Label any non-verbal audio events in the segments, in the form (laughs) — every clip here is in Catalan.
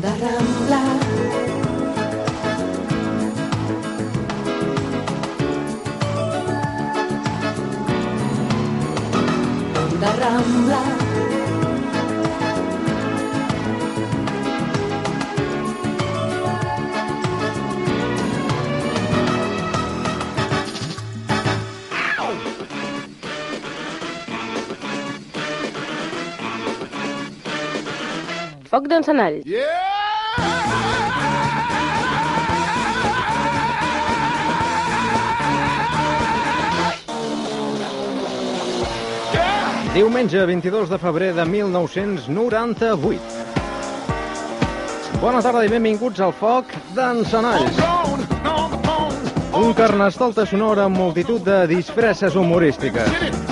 Onda Rambla. Onda Rambla. Foc d'encenall. Diumenge 22 de febrer de 1998. Bona tarda i benvinguts al Foc d'Encenalls. Un carnestolta sonora amb multitud de disfresses humorístiques.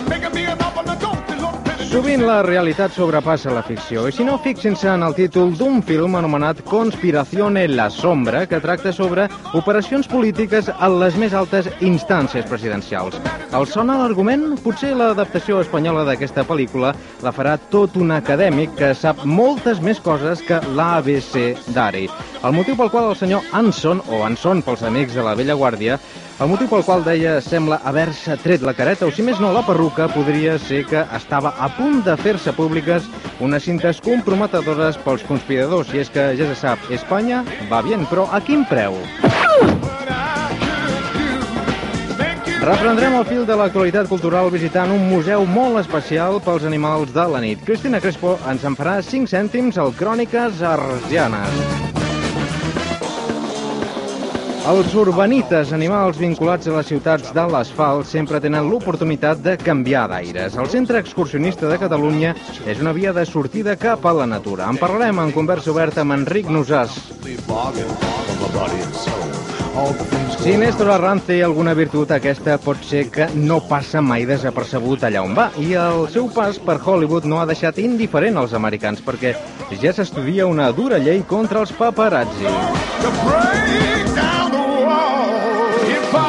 Sovint la realitat sobrepassa la ficció, i si no, fixin-se en el títol d'un film anomenat Conspiración en la sombra, que tracta sobre operacions polítiques a les més altes instàncies presidencials. El sona l'argument? Potser l'adaptació espanyola d'aquesta pel·lícula la farà tot un acadèmic que sap moltes més coses que l'ABC d'Ari. El motiu pel qual el senyor Anson, o Anson pels amics de la vella guàrdia, el motiu pel qual deia sembla haver-se tret la careta, o si més no la perruca, podria ser que estava a punt de fer-se públiques unes cintes comprometedores pels conspiradors. I és que, ja se sap, Espanya va bien, però a quin preu? Reprendrem el fil de l'actualitat cultural visitant un museu molt especial pels animals de la nit. Cristina Crespo ens en farà 5 cèntims al Cròniques Arsianes. Els urbanites, animals vinculats a les ciutats de l'asfalt, sempre tenen l'oportunitat de canviar d'aires. El Centre Excursionista de Catalunya és una via de sortida cap a la natura. En parlarem en conversa oberta amb Enric Nosàs. Si Néstor Arranz té alguna virtut, aquesta pot ser que no passa mai desapercebut allà on va. I el seu pas per Hollywood no ha deixat indiferent als americans, perquè ja s'estudia una dura llei contra els paparazzi.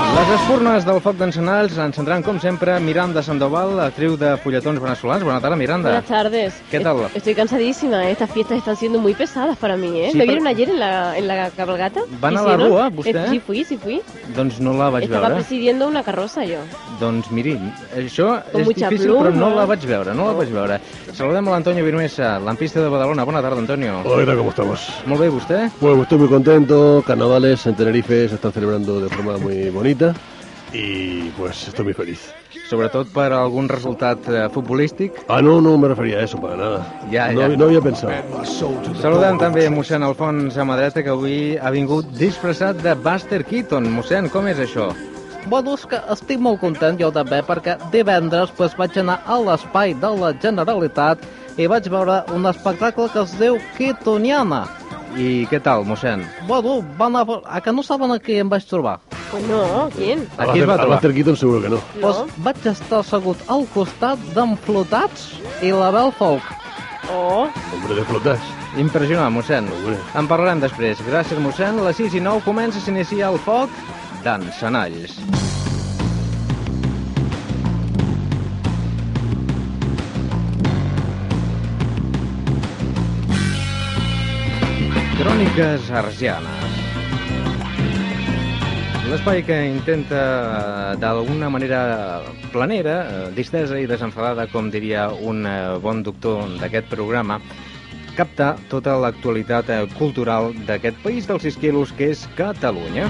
Les espurnes del foc d'encenalls encendran, com sempre, Miranda Sandoval, actriu de fulletons venezolans. Bona tarda, Miranda. Buenas tardes. ¿Qué tal? Est- Estoy cansadísima. ¿eh? Estas fiestas están siendo muy pesadas para mí, ¿eh? Sí, ¿Me vieron ayer en la, en la cabalgata? ¿Van a la rúa, vostè? Eh, sí fui, sí fui. Doncs no la vaig Estaba veure. presidiendo una carroza yo. Doncs miri, això Con és mucha difícil, pluma. però no la vaig veure, no la vaig veure. Saludem a l'Antonio Vinuesa, lampista de Badalona. Bona tarda, Antonio. Hola. ¿Cómo estamos? Molt bé, vostè? Bueno, estoy muy contento. Carnavales en Tenerife se están celebrando de forma muy bonita. Y pues estoy muy feliz. Sobretot per algun resultat eh, futbolístic. Ah, no, no me refería a eso para nada. Ya, no, ya. no había pensado. Saludem també mossèn Alfons Amadreta, que avui ha vingut disfressat de Buster Keaton. Mossèn, com és això? Bueno, és que estic molt content jo també perquè divendres pues, vaig anar a l'espai de la Generalitat i vaig veure un espectacle que es diu Keatoniana. I què tal, mossèn? Bueno, van a, a que no saben a qui em vaig trobar. Pues no, ¿quién? A qui es va trobar? Buster Keaton seguro que no. No. Pues vaig estar assegut al costat d'en Flotats i la Bel Folk. Oh, Hombre de flotas. Impressionant, mossèn. Hombre. En parlarem després. Gràcies, mossèn. A les 6 i 9 comença, s'inicia el foc d'encenalls. Cròniques arsianes. L'espai que intenta, eh, d'alguna manera planera, eh, distesa i desenfadada, com diria un eh, bon doctor d'aquest programa, captar tota l'actualitat cultural d'aquest país dels 6 quilos, que és Catalunya.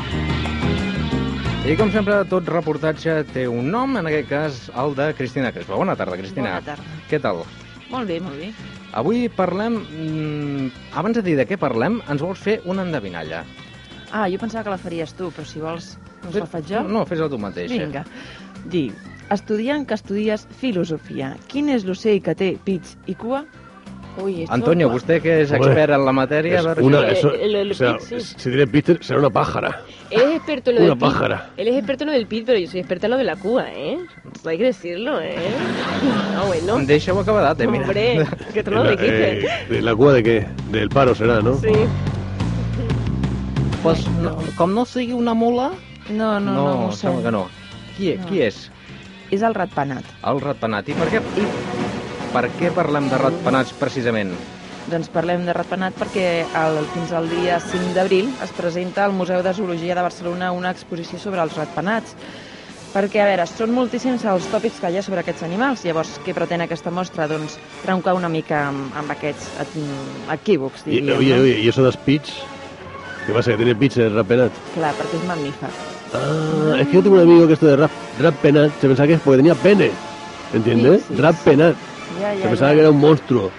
I com sempre, tot reportatge té un nom, en aquest cas el de Cristina Crespo. Bona tarda, Cristina. Bona tarda. Què tal? Molt bé, molt bé. Avui parlem... mm, Abans de dir de què parlem, ens vols fer una endevinalla. Ah, jo pensava que la faries tu, però si vols, doncs la faig jo. No, fes-la tu mateixa. Vinga. Diu, estudiant que estudies filosofia, quin és l'ocell que té pits i cua? Uy, esto... Antonio, vostè que és Hombre, expert en la matèria... Es a una, si... eso, el- el o sea, pit, sí. si tiene Peter, será una pájara. Él es experto en lo Una del pit. pájara. Él es experto en lo del pit, pero yo soy experta en lo de la cua, ¿eh? Hay que decirlo, ¿eh? Ah, bueno. Acabadat, eh, mira. Hombre, que tú no lo dijiste. eh, de la cua de qué? Del paro será, ¿no? Sí. Pues, no, com no sigui una mula, No, no, no, no, no, sembla que no. Qui, No. qui és? És el ratpenat. El ratpenat. I per què, i per què parlem de ratpenats precisament? Doncs parlem de ratpenat perquè el, fins al dia 5 d'abril es presenta al Museu de Zoologia de Barcelona una exposició sobre els ratpenats. Perquè, a veure, són moltíssims els tòpics que hi ha sobre aquests animals. Llavors, què pretén aquesta mostra? Doncs trencar una mica amb, amb aquests equívocs, diríem. oye, no? oye, ¿y eso de Spitz? ¿Qué pasa? ¿Que tiene Pitch el rap penat? Clar, perquè és mamífer. Ah, es que yo tengo un amigo que esto de rap, rap penat se pensaba que es porque tenía pene. ¿Entiendes? Sí, sí, rap sí. Ja, Se ja. que era un monstruo.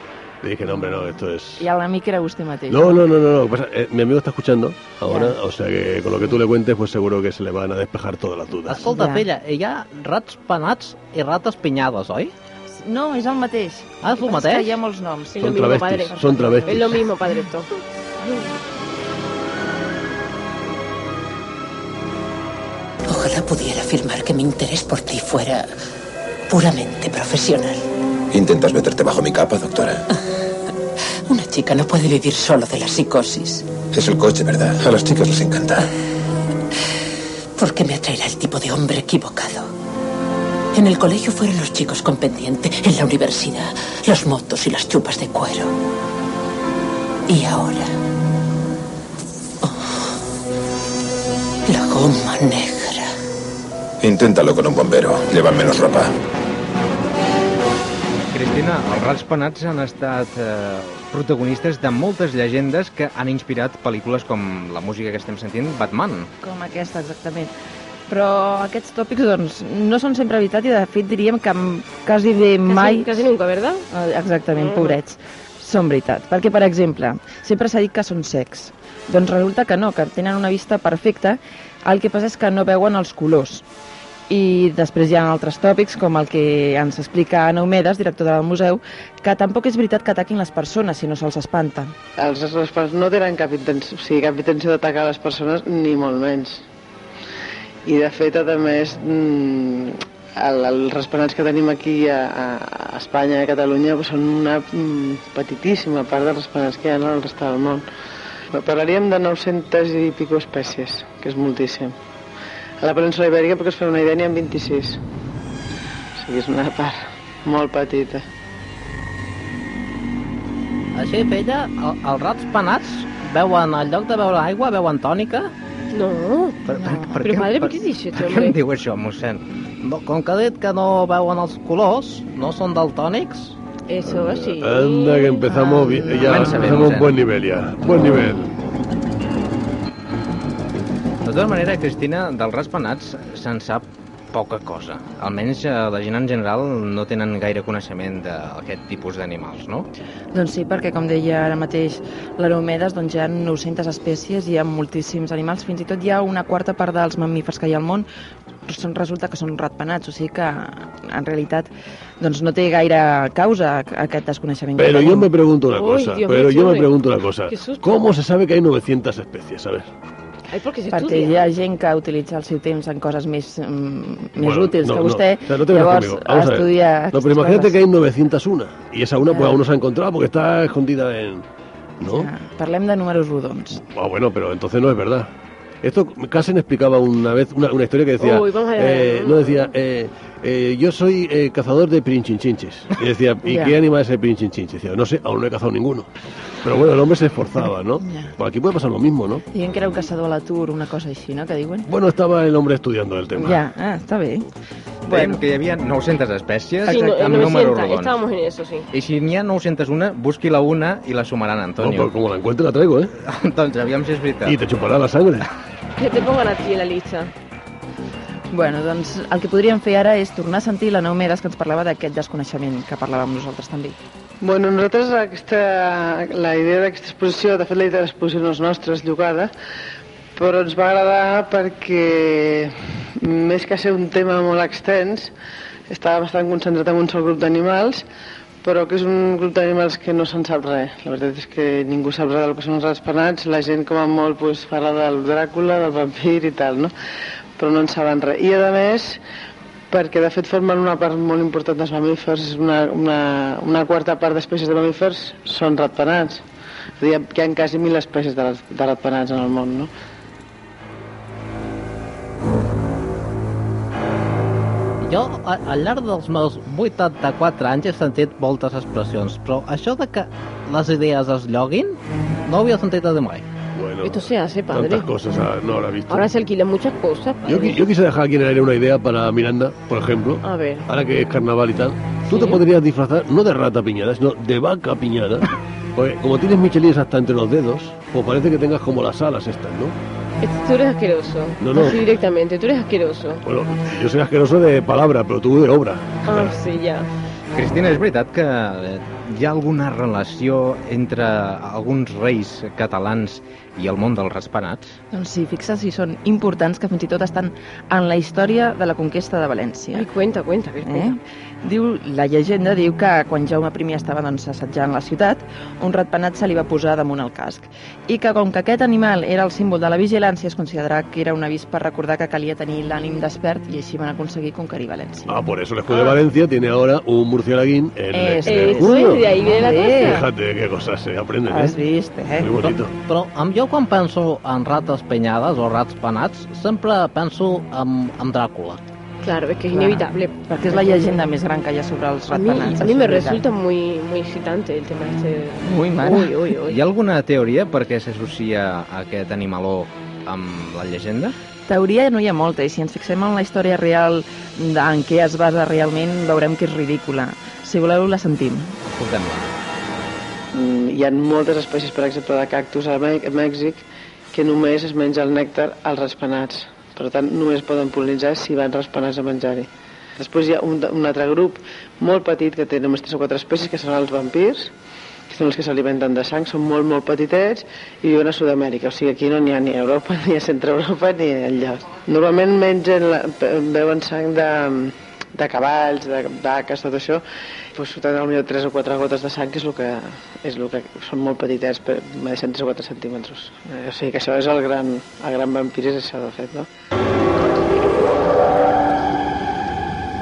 Le dije, no, hombre, no, esto es... I l'amic era vostè mateix. No, no, no, no, no. eh, mi amigo está escuchando ahora, Ya. o sea que con lo que tú le cuentes, pues seguro que se le van a despejar todas las dudas. Escolta, Ja. filla, hi ha rats penats i rates pinyades, oi? No, és el mateix. Ah, és el mateix? Que hi ha molts noms. Es Son lo mismo, travestis, padre. son travestis. Es lo mismo, padre, esto. Ojalá pudiera afirmar que mi interés por ti fuera puramente profesional. ¿Intentas meterte bajo mi capa, doctora? (laughs) Una chica no puede vivir solo de la psicosis. Es el coche, ¿verdad? A las chicas les encanta. ¿Por qué me atraerá el tipo de hombre equivocado? En el colegio fueron los chicos con pendiente, en la universidad, los motos y las chupas de cuero. Y ahora. oh, la goma negra. Inténtalo con un bombero. Lleva menos ropa. Cristina, els rats penats han estat eh, protagonistes de moltes llegendes que han inspirat pel·lícules com la música que estem sentint, Batman. Com aquesta, exactament. Però aquests tòpics, doncs, no són sempre veritat i, de fet, diríem que quasi bé mai... Casi, casi nunca, ¿verdad? Eh, Exactament, Mm. pobrets. Són veritat. Perquè, per exemple, sempre s'ha dit que són secs. Doncs resulta que no, que tenen una vista perfecta. El que passa és que no veuen els colors. I després hi ha altres tòpics, com el que ens explica Ana Homedes, director del museu, que tampoc és veritat que ataquin les persones, sinó se'ls espanta. Els responsables no tenen cap intenció, o sigui, cap intenció d'atacar les persones, ni molt menys. I, de fet, a més, mm, el, els responats que tenim aquí a, a Espanya i a Catalunya pues, són una mm, petitíssima part dels responats que hi ha al resta del món. Parlaríem de 900 i pico espècies, que és moltíssim. A la península ibèrica, perquè es fa una idea, n'hi ha 26. O sigui, és una part molt petita. Així, filla, el, els rats penats veuen, en lloc de veure aigua, veuen tònica? No. Per, per, per, Pero madre, ¿por qué dice per este què em diu això, mossèn? No, com que ha dit que no veuen els colors, no són daltònics? Eso, sí. Anda, que empezamos bien. Ya, empezamos mossèn. buen nivel ya. Buen nivel. De tota manera, Cristina, dels rats penats se'n sap poca cosa. Almenys eh, la gent en general no tenen gaire coneixement d'aquest tipus d'animals, no? Doncs sí, perquè com deia ara mateix l'Aromedes, doncs hi ha 900 espècies, hi ha moltíssims animals, fins i tot hi ha una quarta part dels mamífers que hi ha al món són, resulta que són ratpenats, o sigui que en realitat doncs no té gaire causa aquest desconeixement. Pero yo tenim. me pregunto una Uy, cosa. Dios pero yo me pregunto una cosa. Qué susto. ¿Cómo se sabe que hay 900 especies? A ver. Ay, porque se perquè hi ha gent que utilitza el seu temps en coses més, mm, més Bueno, útils no, que no. vostè. O sea, no te Llavors, estudia... No, pero aquestes imagínate coses. que hay 901 y esa una pues Ya. aún no se ha encontrado porque está escondida en... ¿No? Ja, parlem de números rodons. Ah, bueno, pero entonces no es verdad. Esto Casen explicaba una vez una, una historia que decía, Uy, vamos a ver. eh, no decía, eh, eh, yo soy eh, cazador de pirinchinchins. Y decía, ¿y Ya. qué animal es el pirinchinchis? Decía, no sé, aún no he cazado ninguno. Pero bueno, el hombre se esforzaba, ¿no? (laughs) Ya. Pues aquí puede pasar lo mismo, ¿no? Diuen que era un caçador a l'atur, una cosa així, no?, que diuen. Bueno, estaba el hombre estudiando el tema. Ja, ah, està bé. Dèiem que hi havia 900 espècies Sí, no, amb en números 900, rodons. estábamos en eso, sí. I si n'hi ha 901, busqui la una i la sumaran, No, Antonio. pero como la encuentre la traigo, ¿eh? (laughs) doncs aviam si és veritat. Y te chupará la sangre. (laughs) Que te pongan a ti en la lista. Bueno, doncs el que podríem fer ara és tornar a sentir la Neumedes que ens parlava d'aquest desconeixement que parlàvem nosaltres també. Bueno, nosaltres aquesta, la idea d'aquesta exposició, de fet la idea de l'exposició no és nostra, és llogada, però ens va agradar perquè més que ser un tema molt extens, estava bastant concentrat en un sol grup d'animals, però que és un grup d'animals que no se'n sap res. La veritat és que ningú sap res del que són els raspenats, la gent com a molt pues, parla del Dràcula, del vampir i tal, no? però no en saben res. I a més, perquè de fet formen una part molt important dels mamífers, una, una, una quarta part d'espècies de mamífers són ratpenats. És dir, hi ha quasi mil espècies de, de ratpenats en el món, no? Jo, a- al llarg dels meus 84 anys, he sentit moltes expressions, però això de que les idees es lloguin, no ho havia sentit de mai. Bueno, Esto se hace, padre. tantas cosas ah, no habrá visto. Ahora se alquilan muchas cosas, Yo, yo quise dejar aquí en el aire una idea para Miranda, por ejemplo. A ver. Ahora que es carnaval y tal. Tú Sí. te podrías disfrazar, no de rata piñada, sino de vaca piñada. (laughs) Porque como tienes michelines hasta entre los dedos, pues parece que tengas como las alas estas, ¿no? Este- Tú eres asqueroso. No, no. Así directamente, tú eres asqueroso. Bueno, yo soy asqueroso de palabra, pero tú de obra. Ah, sí, ya. Cristina, és veritat que hi ha alguna relació entre alguns reis catalans i el món dels raspanats? Doncs sí, fixa't si són importants que fins i tot estan en la història de la conquesta de València. Ay, cuenta, cuenta, Eh? cuenta. Diu, la llegenda diu que quan Jaume I estava doncs, assetjant la ciutat, un ratpenat se li va posar damunt el casc. I que com que aquest animal era el símbol de la vigilància, es considerava que era un avís per recordar que calia tenir l'ànim despert i així van aconseguir conquerir València. Ah, por eso el escudo de Valencia tiene ahora un murciélaguín en el Eso Eh, escudo. eso es, de ahí viene la cosa. Fíjate qué cosas se aprenden, Has ¿eh? vist, eh? Muy bonito. Però amb jo quan penso en rates penyades o rats penats, sempre penso en, en Dràcula. Claro, es que es Clar, inevitable. Perquè és la llegenda més gran que hi ha sobre els A mí, ratpenats. a mí me resulta muy, muy excitante el tema este. Ui, mare. Uy, uy, uy. Hi ha alguna teoria per què s'associa aquest animaló amb la llegenda? Teoria no hi ha molta, i si ens fixem en la història real en què es basa realment, veurem que és ridícula. Si voleu, la sentim. Escoltem-la. Mm, Hi ha moltes espècies, per exemple, de cactus a Mè- a Mèxic que només es menja el nèctar als raspenats. Per tant, només poden pol·linitzar si van raspenats a menjar-hi. Després hi ha un, un altre grup molt petit que té només 3 o 4 espècies, que són els vampirs, que són els que s'alimenten de sang, són molt, molt petitets i viuen a Sud-amèrica. O sigui, aquí no n'hi ha ni a Europa, (laughs) ni a Centre-Europa, ni enlloc. Normalment mengen, la, beuen sang de, de cavalls, de vaques, tot això, doncs foten potser 3 o 4 gotes de sang, que és el que, és el que són molt petitets, però medeixen 3 o 4 centímetres. Eh, o sigui que això és el gran, el gran vampir, és això, de fet, no?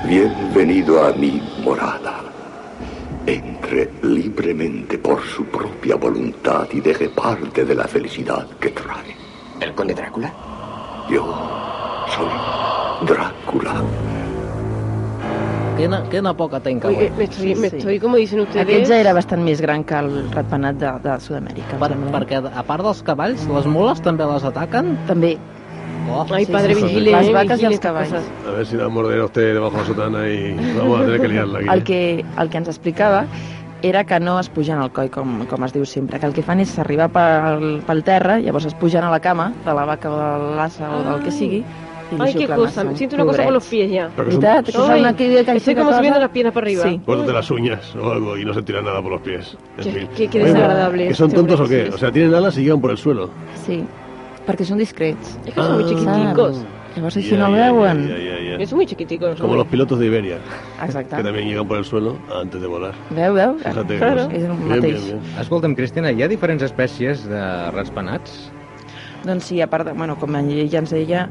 Bienvenido a mi morada. Entre libremente por su propia voluntad y deje parte de la felicidad que trae. ¿El conde Drácula? Yo soy Drácula. Quina, quina poca tenc Uy, avui. eh, me estoy, me Sí. estoy, como dicen ustedes. Aquest ja era bastant més gran que el ratpenat de, de Sud-amèrica. Per, perquè, a part dels cavalls, les mules també les ataquen? També. Ay, padre, vigile, Las eh, vacas y cosas. A ver si la morderá usted debajo de la sotana y vamos a tener que liarla aquí. El que, el que ens explicava era que no es pugen al coll, com, com es diu sempre, que el que fan és arribar pel, pel terra, llavors es pugen a la cama de la vaca o de l'assa o del que sigui, Ay, qué cosa. sang. Siento una cosa con los pies ya. Que son- estoy como subiendo las piernas para arriba. Sí. Córtate las uñas o algo y no se tira nada por los pies. En Qué- fin. qué- qué desagradable ¿Que son este tontos o qué? sí. O sea, tienen alas y llegan por el suelo. Sí, perquè són discrets. Es que son muy Ah. chiquiticos. Llavors, si Ya, no veuen... Son muy chiquiticos. Como los pilotos de Iberia, Exacte. que también llegan por el suelo antes de volar. Veu, veu? Fíjate Claro. És el Bien, mateix. bien, bien. Escolta'm, Cristina, hi ha diferents espècies de raspenats? Doncs sí, a part de, bueno, com ella ens deia,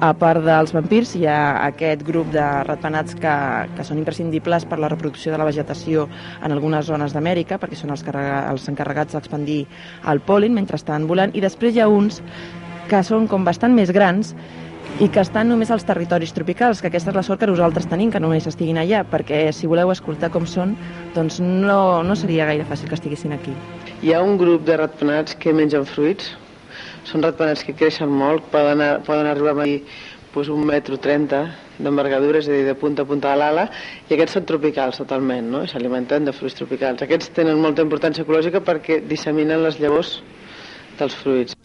a part dels vampirs hi ha aquest grup de ratpenats que, que són imprescindibles per la reproducció de la vegetació en algunes zones d'Amèrica, perquè són els, els encarregats d'expandir el pol·len mentre estan volant, i després hi ha uns que són com bastant més grans i que estan només als territoris tropicals, que aquesta és la sort que nosaltres tenim, que només estiguin allà, perquè si voleu escoltar com són, doncs no, no seria gaire fàcil que estiguessin aquí. Hi ha un grup de ratpenats que mengen fruits. Són ratpenats que creixen molt, poden, poden arribar a medir doncs, un metro trenta d'envergadura, és a dir, de punta a punta de l'ala, i aquests són tropicals totalment, no? S'alimenten de fruits tropicals. Aquests tenen molta importància ecològica perquè disseminen les llavors dels fruits.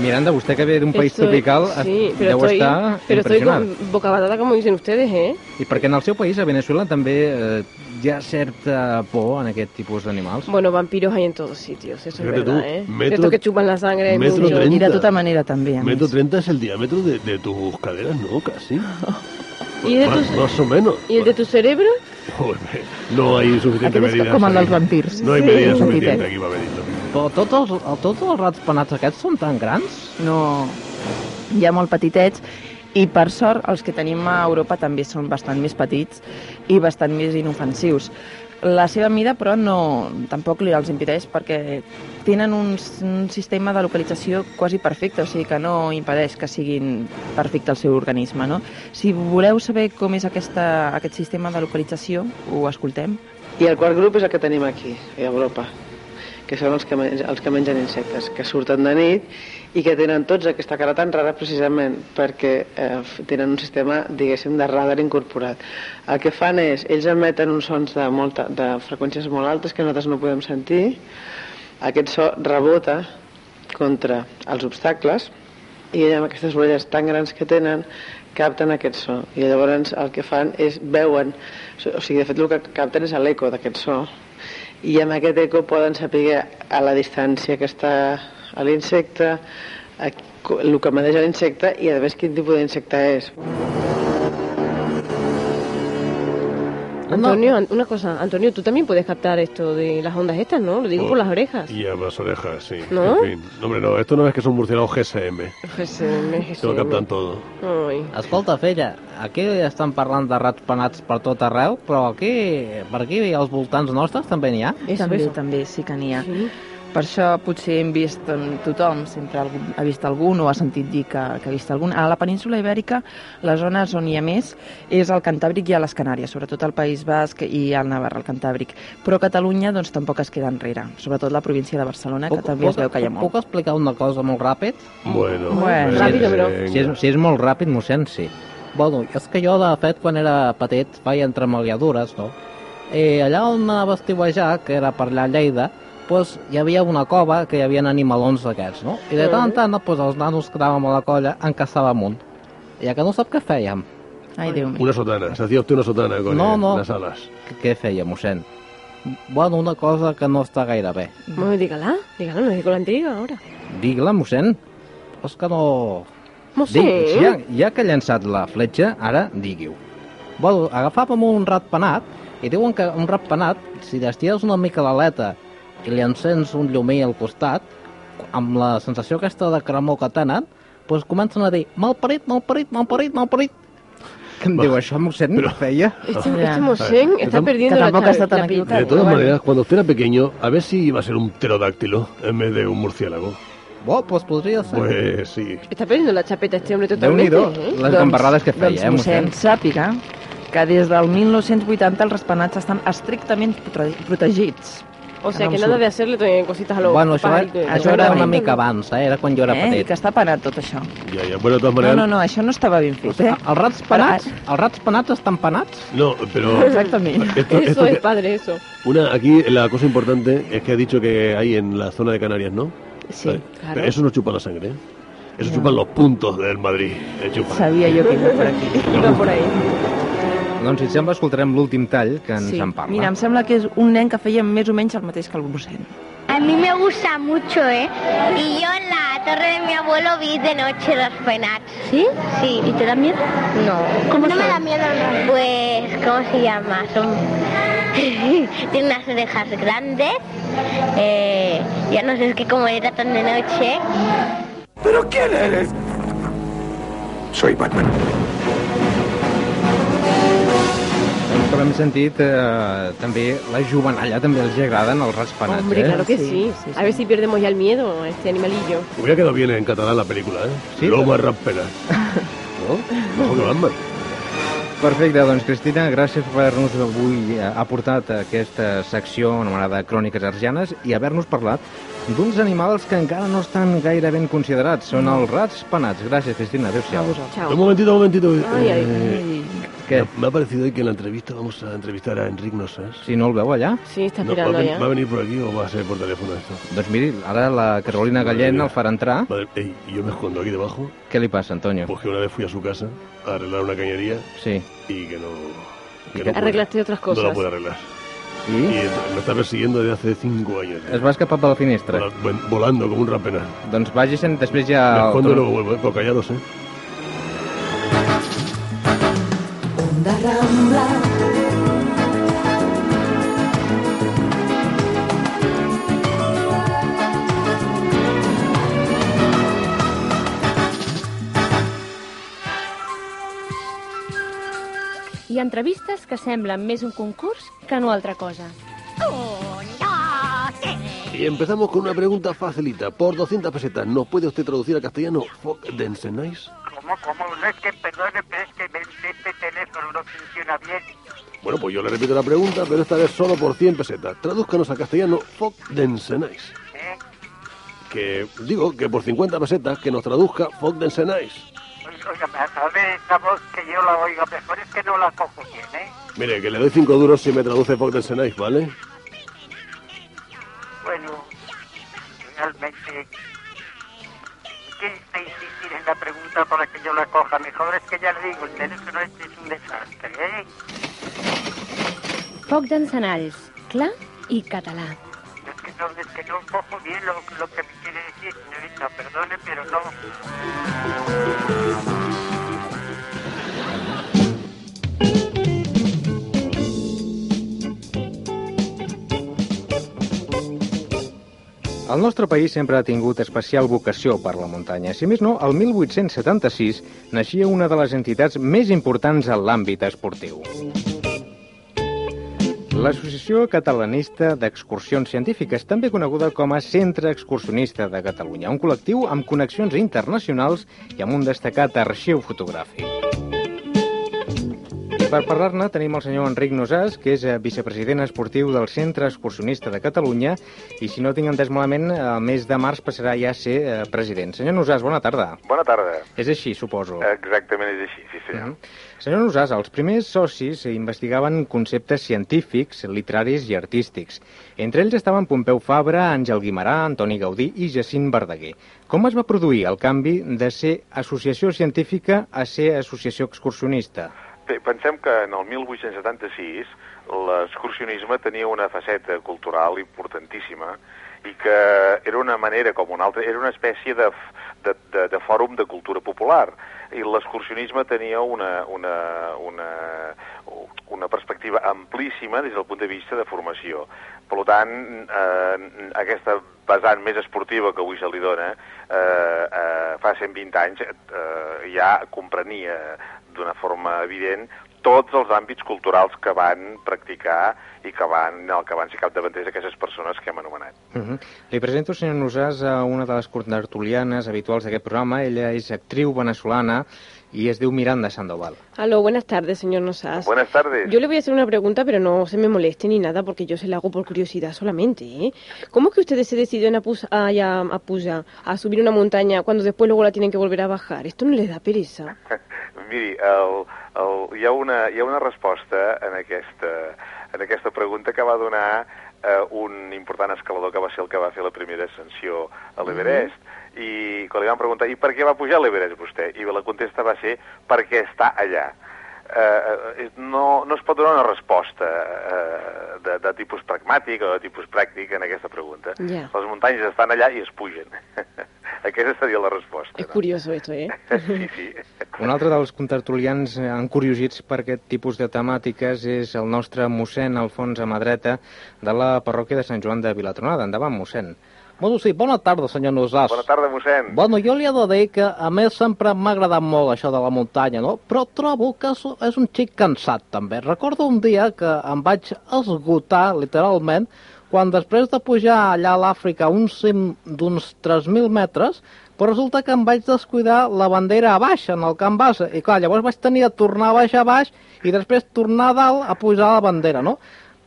Miranda, vostè que ve d'un país Estoy- tropical sí, pero deu estoy, estar pero estoy con boca batata, como dicen ustedes, ¿eh? I perquè en el seu país, a Venezuela, també eh, hi ha certa por en aquest tipus d'animals? Bueno, vampiros hay en todos sitios, eso Fíjate es verdad, tú, ¿eh? metro- Estos que chupan la sangre metro muchos. treinta. I de tota manera també, a Metro més. 30 es el diámetro de, de tus caderas, ¿no? Casi. (laughs) ¿Y de más, tus- más o menos. ¿Y el de tu cerebro? (laughs) No hay suficiente medida. com el dels vampirs. No hay Sí. medida suficiente aquí para medirlo. Però tots els, tots els rats penats aquests són tan grans? No, hi ha molt petitets i per sort els que tenim a Europa també són bastant més petits i bastant més inofensius. La seva mida, però, no, tampoc li els impedeix perquè tenen un, un sistema de localització quasi perfecte, o sigui que no impedeix que siguin perfecte el seu organisme. No? Si voleu saber com és aquesta, aquest sistema de localització, ho escoltem. I el quart grup és el que tenim aquí, a Europa, que són els que, els que mengen insectes, que surten de nit i que tenen tots aquesta cara tan rara precisament perquè eh, tenen un sistema, diguéssim, de radar incorporat. El que fan és, ells emeten uns sons de, molta, de freqüències molt altes que nosaltres no podem sentir, aquest so rebota contra els obstacles i amb aquestes orelles tan grans que tenen capten aquest so. I llavors el que fan és veuen o sigui, de fet el que capten és l'eco d'aquest so i amb aquest eco poden saber a la distància que està a l'insecte el que maneja l'insecte i a més quin tipus d'insecte és Antonio, an- una cosa, Antonio, tú también puedes captar esto de las ondas estas, ¿no? Lo digo por las orejas. Y a las orejas, sí. ¿No? En fin. No, hombre, no, esto no es que son murciélagos GSM. GSM, Se lo captan todo. Ai. Escolta, filla, aquí estan parlant de rats penats per tot arreu, però aquí, per aquí, als voltants nostres també n'hi ha. Eso, també, també, sí que n'hi ha. Sí. Per això potser hem vist en tothom, sempre algú, ha vist algun o ha sentit dir que, que ha vist algun. A la península ibèrica, les zones on hi ha més és el Cantàbric i a les Canàries, sobretot al País Basc i al Navarra, el Cantàbric. Però Catalunya doncs, tampoc es queda enrere, sobretot la província de Barcelona, que també es veu que hi ha Puc molt. explicar una cosa molt ràpid? Bueno, Bueno. Ràpido, bro. Si és, si és molt ràpid, mossèn, sí. Bueno, és que jo, de fet, quan era petit, feia entremaliadures, no? I allà on anava a estiuejar, que era per allà a Lleida, doncs hi havia una cova que hi havia animalons d'aquests, no? I de tant en tant, doncs, els nanos que anàvem a la colla en caçàvem un. I ja que no sap què fèiem. Ai, Déu meu. Una sotana. Se hacía usted una sotana con No, no. las alas. Què, què feia, mossèn? Bueno, una cosa que no està gaire bé. Bueno, dígala, dígala, no es con la intriga ahora. Digue-la, mossèn. És que no... Sé. Digui, ja, ja que ha llançat la fletxa, ara digui-ho. Bueno, agafàvem un rat penat i diuen que un rat penat, si li estires una mica l'aleta i li encens un llumí al costat, amb la sensació aquesta de cremor que tenen, doncs comencen a dir malparit, malparit, malparit, malparit. Que em diu això, mossèn? Però... feia? Este, este Mosén está perdiendo la, está tan. De todas maneras, cuando usted era pequeño, a ver si iba a ser un pterodáctilo en vez de un murciélago. Bo, doncs podria ser. Pues sí. Está perdiendo la chapeta este hombre totalmente. Déu-n'hi-do, ¿eh? les gambarrades que feia, doncs, eh, mossèn, mossèn? sàpiga que des del 1980 els raspenats estan estrictament prote- protegits. O sea No que nada surt. de hacerle eh, cositas a los Bueno, això, pajaritos. això Això era una mica abans, eh? era quan jo era Eh? Petit. que està penat tot això. Ya, ya. Bueno, de todas No, maneras. no, no, això no estava ben fet, eh? Els rats penats, els rats penats estan penats? No, pero. Exactament. Esto, Eso esto es que- padre, eso. una, aquí la cosa importante es que ha dicho que hay en la zona de Canarias, ¿no? Sí, Eh, claro. Pero eso no chupa la sangre, ¿eh? Eso No. chupan los puntos del Madrid. eh, sabia jo que iba per aquí. (laughs) Iba por ahí. Doncs, si et sembla, escoltarem l'últim tall que ens Sí. en parla. Mira, em sembla que és un nen que feia més o menys el mateix que el mossèn. A mí me gusta mucho, ¿eh? Y yo en la torre de mi abuelo vi de noche los penats. ¿Sí? Sí. ¿Y te da miedo? No. ¿Cómo no me da miedo? Pues, ¿cómo se llama? Son... (laughs) Tienen unas orejas grandes. Eh, ya no sé, es que como era tan de noche... ¿Pero quién eres? Soy Batman. Com hem sentit, eh, també la jovenalla també els agraden els rats penats, Hombre, eh? claro que Sí, sí. sí, A ver si perdemos ya el miedo este animalillo. Hubiera quedado bien en catalán la película, ¿eh? Sí? Loma Rampera. (laughs) ¿No? Mejor que Batman. Perfecte, doncs Cristina, gràcies per haver-nos avui eh, aportat aquesta secció anomenada Cròniques Argianes i haver-nos parlat d'uns animals que encara no estan gaire ben considerats. Són els rats penats. Gràcies, Cristina. Adéu-siau. Chao. Un momentito, un momentito. Ay, ay. Eh, Què? Me ha parecido hoy que en la entrevista vamos a entrevistar a Enric Nosas. Si no el veu allà? Sí, está No, ¿va, a esperando ven- ya. va a venir por aquí o va a ser por teléfono esto? Doncs miri, ara la Carolina Gallén el farà entrar. Madre, ey, y yo me escondo aquí debajo, Què li passa, Antonio? pues que una vez fui a su casa a arreglar una cañería Sí. y que no... ¿Y Que qué? no puede- Arreglaste otras No la cosas. puede arreglar. Y ent- me está persiguiendo desde hace cinco años. es va escapar per la finestra. Volando como un rapena. Doncs vagi sent, després Me ja... el escondo y torn- luego vuelvo, eh, pero callados, ¿eh? I hi ha entrevistes que semblen més un concurs que no altra cosa. Y empezamos con una pregunta facilita. Por 200 pesetas, ¿nos puede usted traducir al castellano Fuck Densenais? ¿Cómo, cómo? No es que, perdone, pero es que me- este teléfono no funciona bien. Bueno, pues yo le repito la pregunta, pero esta vez solo por 100 pesetas. Tradúzcanos al castellano Fuck Densenais. ¿eh? Que digo que por 50 pesetas que nos traduzca Fuck Densenais. Oiga, a ver esa voz que yo la oiga mejor, es que no la cojo bien, ¿eh? Mire, que le doy 5 duros si me traduce Fuck Densenais, ¿vale? Bueno, realmente... la pregunta para que yo la coja mejor? Es que ya le digo, el teléfono este es un desastre, ¿eh? Foc d'encenalls, clar i català. Es que no, es que no cojo bien lo, lo que me quiere decir, señorita, perdone, pero no... El nostre país sempre ha tingut especial vocació per la muntanya. Si més no, el 1876 naixia una de les entitats més importants en l'àmbit esportiu. L'Associació Catalanista d'Excursions Científiques, també coneguda com a Centre Excursionista de Catalunya, un col·lectiu amb connexions internacionals i amb un destacat arxiu fotogràfic. Per parlar-ne tenim el senyor Enric Nosàs, que és eh, vicepresident esportiu del Centre Excursionista de Catalunya i, si no tinc entès malament, el mes de març passarà ja a ser eh, president. Senyor Nosàs, bona tarda. Bona tarda. És així, suposo. Exactament és així, sí senyor. Mhm. Senyor Nosàs, els primers socis investigaven conceptes científics, literaris i artístics. Entre ells estaven Pompeu Fabra, Àngel Guimarà, Antoni Gaudí i Jacint Verdaguer. Com es va produir el canvi de ser associació científica a ser associació excursionista? Pensem que en el 1876 l'excursionisme tenia una faceta cultural importantíssima i que era una manera com una altra, era una espècie de, de, de, de fòrum de cultura popular i l'excursionisme tenia una, una, una, una perspectiva amplíssima des del punt de vista de formació. Per tant, eh, aquesta vessant més esportiva que avui se li dona, eh, eh, fa 120 anys eh, ja comprenia d'una forma evident tots els àmbits culturals que van practicar i que van, el que van ser capdavanters aquestes persones que hem anomenat. Uh -huh. Li presento, senyor Nosàs, a una de les contertulianes habituals d'aquest programa. Ella és actriu venezolana y es de Miranda Sandoval. Aló, buenas tardes, señor Nosas. Buenas tardes. Yo le voy a hacer una pregunta, pero no se me moleste ni nada, porque yo se la hago por curiosidad solamente. ¿eh? ¿Cómo es que ustedes se deciden a, pus- a, a, pujar, a subir una montaña cuando después luego la tienen que volver a bajar? ¿Esto no les da pereza? (laughs) Miri, el, el, hi, ha una, hi ha una resposta en aquesta, en aquesta pregunta que va donar eh, un important escalador que va ser el que va fer la primera ascensió a l'Everest. I quan li van preguntar, i per què va pujar a l'Everest vostè? I la contesta va ser, perquè està allà. Eh, eh, no, no es pot donar una resposta eh, de, de tipus pragmàtic o de tipus pràctic en aquesta pregunta. Ja. Les muntanyes estan allà i es pugen. (laughs) aquesta seria la resposta. Es curioso esto, ¿eh? (laughs) Sí, sí. Un altre dels contertulians encuriosits per aquest tipus de temàtiques és el nostre mossèn Alfons Amadreta de la parròquia de Sant Joan de Vilatronada. Endavant, mossèn. Bueno, sí, bona tarda, senyor Nosàs. Bona tarda, mossèn. Bueno, jo li he de dir que a més sempre m'ha agradat molt això de la muntanya, no? Però trobo que és, és un xic cansat, també. Recordo un dia que em vaig esgotar, literalment, quan després de pujar allà a l'Àfrica un cim d'uns 3.000 metres, però resulta que em vaig descuidar la bandera a baix, en el camp base. I clar, llavors vaig tenir de tornar a baixar a baix i després tornar a dalt a pujar la bandera, no?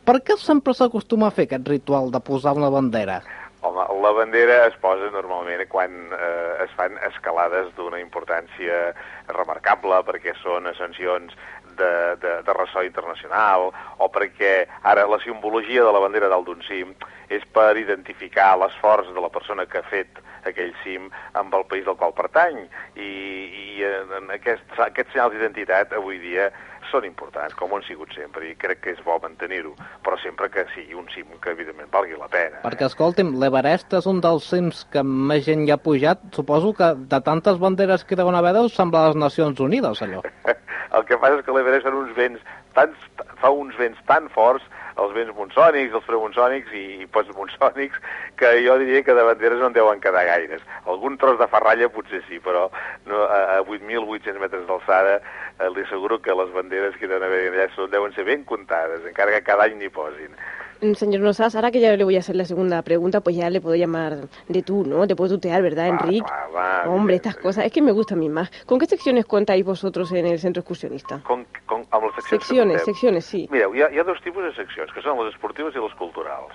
Per què sempre s'acostuma a fer aquest ritual de posar una bandera? Home, la bandera es posa normalment quan eh, es fan escalades d'una importància remarcable, perquè són ascensions de, de, de ressò internacional, o perquè ara la simbologia de la bandera dalt d'un cim és per identificar l'esforç de la persona que ha fet aquell cim amb el país del qual pertany. I, i en aquest, aquests senyals d'identitat avui dia són importants, com ho han sigut sempre, i crec que és bo mantenir-ho, però sempre que sigui un cim que, evidentment, valgui la pena. Perquè, escolti'm, l'Everest és un dels cims que més gent hi ha pujat. Suposo que de tantes banderes que deuen haver deu semblar les Nacions Unides, allò. (laughs) El que passa és que l'Everest són uns vents tan, fa uns vents tan forts els vents monsònics, els premonsònics i, i postmonsònics, que jo diria que de banderes no en deuen quedar gaires. Algun tros de ferralla potser sí, però no, a, a 8.800 metres d'alçada eh, li asseguro que les banderes que deuen haver allà deuen ser ben comptades, encara que cada any n'hi posin. Mm, Señor Nosas, ahora que ya le voy a hacer la segunda pregunta, pues ya le puedo llamar de tú, ¿no? Te puedo tutear, ¿verdad, Enrique? va, Hombre, estas cosas, es que me gusta a mí más. ¿Con qué secciones contáis vosotros en el centro excursionista? Con, con, amb les seccions Secciones, que secciones, sí. Mireu, hi ha, hi ha dos tipus de seccions, que són les esportives i les culturals.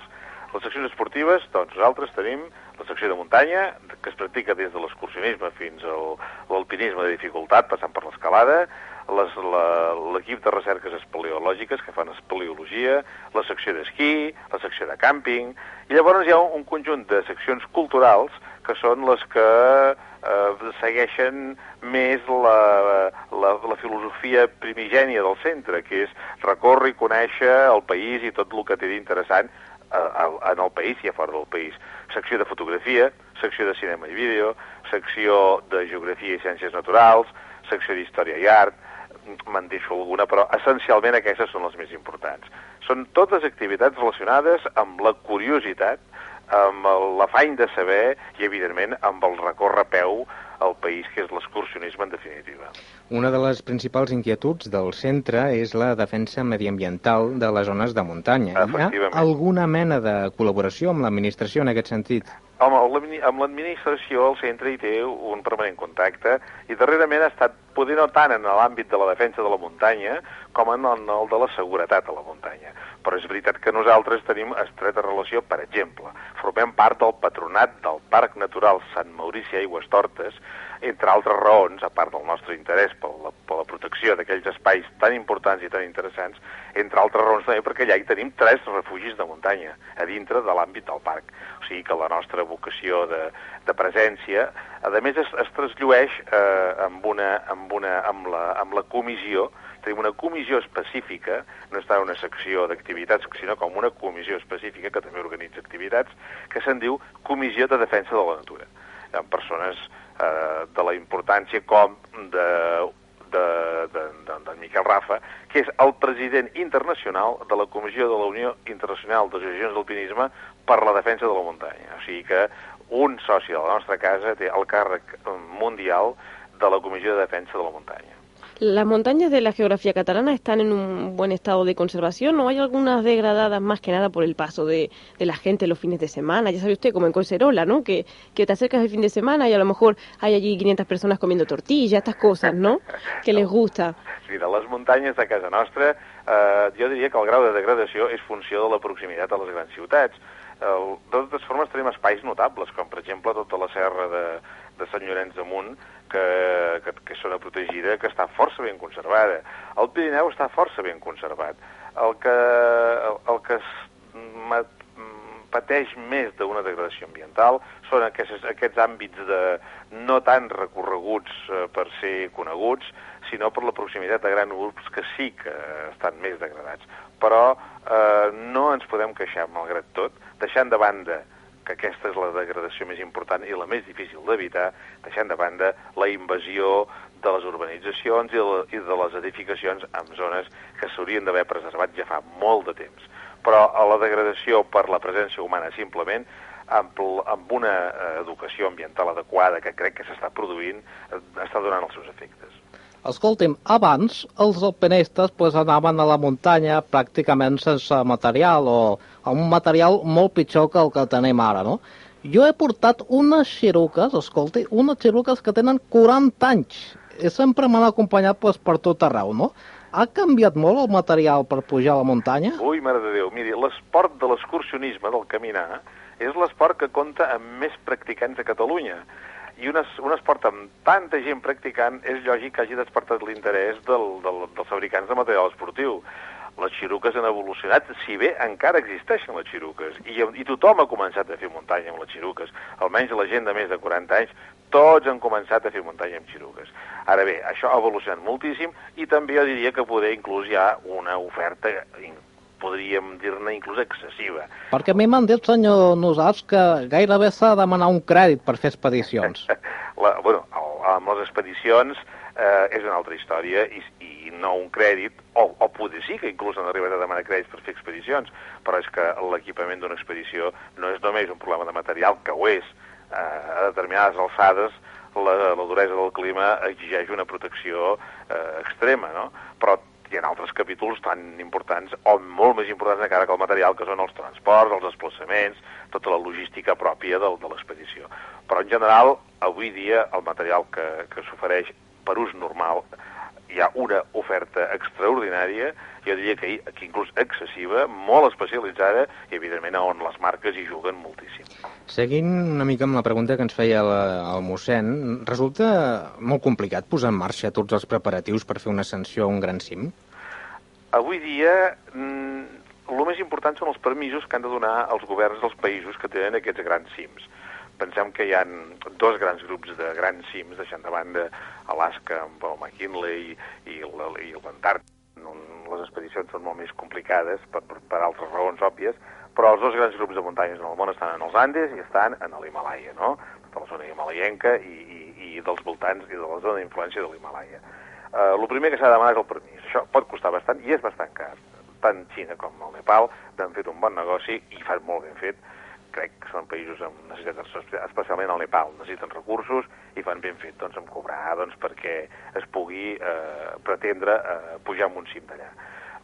Les seccions esportives, doncs nosaltres tenim la secció de muntanya, que es practica des de l'excursionisme fins al l'alpinisme de dificultat, passant per l'escalada, les- la- l'equip de recerques espeleològiques que fan espeleologia, la secció d'esquí, la secció de càmping, i llavors hi ha un, un conjunt de seccions culturals que són les que eh, segueixen més la, la, la filosofia primigènia del centre, que és recórrer i conèixer el país i tot el que té d'interessant eh, en el país i a fora del país. Secció de fotografia, secció de cinema i vídeo, secció de geografia i ciències naturals, secció d'història i art, me'n deixo alguna, però essencialment aquestes són les més importants. Són totes activitats relacionades amb la curiositat, amb l'afany de saber i, evidentment, amb el recórrer a peu al país, que és l'excursionisme en definitiva. Una de les principals inquietuds del centre és la defensa mediambiental de les zones de muntanya. Hi ha alguna mena de col·laboració amb l'administració en aquest sentit? Amb l'admi- amb l'administració el centre hi té un permanent contacte i darrerament ha estat, poder no tant en l'àmbit de la defensa de la muntanya com en el de la seguretat a la muntanya. Però és veritat que nosaltres tenim estreta relació, per exemple, formem part del patronat del Parc Natural Sant Maurici Aigües Tortes, entre altres raons, a part del nostre interès per la, per la protecció d'aquells espais tan importants i tan interessants, entre altres raons també perquè allà hi tenim tres refugis de muntanya a dintre de l'àmbit del parc. O sigui que la nostra vocació de, de presència, a més, es, es trasllueix eh, amb, una, amb, una, amb, la, amb la comissió tenim una comissió específica, no està una secció d'activitats, sinó com una comissió específica que també organitza activitats, que se'n diu Comissió de Defensa de la Natura. Hi ha persones eh, de la importància com de de, de, de, de Miquel Rafa, que és el president internacional de la Comissió de la Unió Internacional d'Associacions d'Alpinisme per la defensa de la muntanya. O sigui que un soci de la nostra casa té el càrrec mundial de la Comissió de Defensa de la Muntanya. ¿Las montañas de la geografía catalana están en un buen estado de conservación o hay algunas degradadas más que nada por el paso de, de la gente los fines de semana? Ya sabe usted, como en Collserola, ¿no? Que, que te acercas el fin de semana y a lo mejor hay allí 500 personas comiendo tortillas, estas cosas, ¿no? Que les gusta. Sí, de les muntanyes de casa nostra, eh, jo diria que el grau de degradació és funció de la proximitat a les grans ciutats. Eh, de totes formes, tenim espais notables, com per exemple tota la serra de, de Sant Llorenç d'Amunt, que, que, que és zona protegida, que està força ben conservada. El Pirineu està força ben conservat. El que, el, el que es pateix més d'una degradació ambiental són aquests, aquests àmbits de no tan recorreguts eh, per ser coneguts, sinó per la proximitat de grans urbs que sí que estan més degradats. Però eh, no ens podem queixar, malgrat tot, deixant de banda que aquesta és la degradació més important i la més difícil d'evitar, deixant de banda la invasió de les urbanitzacions i de, les edificacions en zones que s'haurien d'haver preservat ja fa molt de temps. Però a la degradació per la presència humana simplement, amb, amb una eh, educació ambiental adequada que crec que s'està produint, eh, està donant els seus efectes. Escolti'm, abans els alpinistes pues, anaven a la muntanya pràcticament sense material o amb un material molt pitjor que el que tenim ara, no? Jo he portat unes xiruques, escolti, unes xiruques que tenen 40 anys i sempre m'han acompanyat pues, per tot arreu, no? Ha canviat molt el material per pujar a la muntanya? Ui, mare de Déu, miri, l'esport de l'excursionisme, del caminar, és l'esport que compta amb més practicants a Catalunya. I un, es, un esport amb tanta gent practicant és lògic que hagi despertat l'interès del, del, dels fabricants de material esportiu. Les xiruques han evolucionat, si bé encara existeixen les xiruques, i, i tothom ha començat a fer muntanya amb les xiruques, almenys la gent de més de 40 anys, tots han començat a fer muntanya amb xiruques. Ara bé, això ha evolucionat moltíssim i també jo diria que poder inclús hi ha una oferta, podríem dir-ne inclús excessiva. Perquè a mi m'han dit, senyor Nosats, que gairebé s'ha de demanar un crèdit per fer expedicions. (laughs) La, bueno, el- amb les expedicions eh, és una altra història i, i no un crèdit, o, o potser sí que inclús han arribat a demanar crèdits per fer expedicions, però és que l'equipament d'una expedició no és només un problema de material, que ho és, eh, a determinades alçades la, la duresa del clima exigeix una protecció eh, extrema, no? Però hi ha altres capítols tan importants o molt més importants encara que el material, que són els transports, els desplaçaments, tota la logística pròpia del, de l'expedició. Però en general, avui dia, el material que, que s'ofereix per ús normal hi ha una oferta extraordinària, jo diria que, que inclús excessiva, molt especialitzada i, evidentment, on les marques hi juguen moltíssim. Seguint una mica amb la pregunta que ens feia el, el mossèn, resulta molt complicat posar en marxa tots els preparatius per fer una ascensió a un gran cim? Avui dia, mm, el més important són els permisos que han de donar els governs dels països que tenen aquests grans cims pensem que hi ha dos grans grups de grans cims, deixant de banda Alaska amb el McKinley i, i l'Antàrtic. Les expedicions són molt més complicades per, per, per altres raons òbvies, però els dos grans grups de muntanyes en el món estan en els Andes i estan en l'Himalaya, no? Tota la zona himalaienca i, i, i dels voltants i de la zona d'influència de l'Himalaya. Uh, el primer que s'ha de demanar és el permís. Això pot costar bastant i és bastant car. Tant Xina com el Nepal han fet un bon negoci i fan molt ben fet crec que són països amb necessitats, especialment el Nepal, necessiten recursos i fan ben fet doncs, en cobrar doncs, perquè es pugui eh, pretendre eh, pujar en un cim d'allà.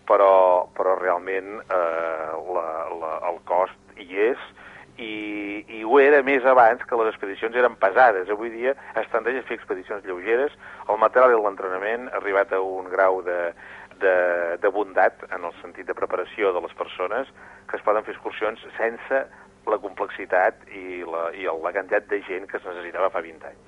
Però, però realment eh, la, la, el cost hi és i, i ho era més abans que les expedicions eren pesades. Avui dia es tendeix a fer expedicions lleugeres, el material i l'entrenament ha arribat a un grau de, de, de bondat en el sentit de preparació de les persones que es poden fer excursions sense la complexitat y la, y la cantidad de gente que se necesitaba para 20 años.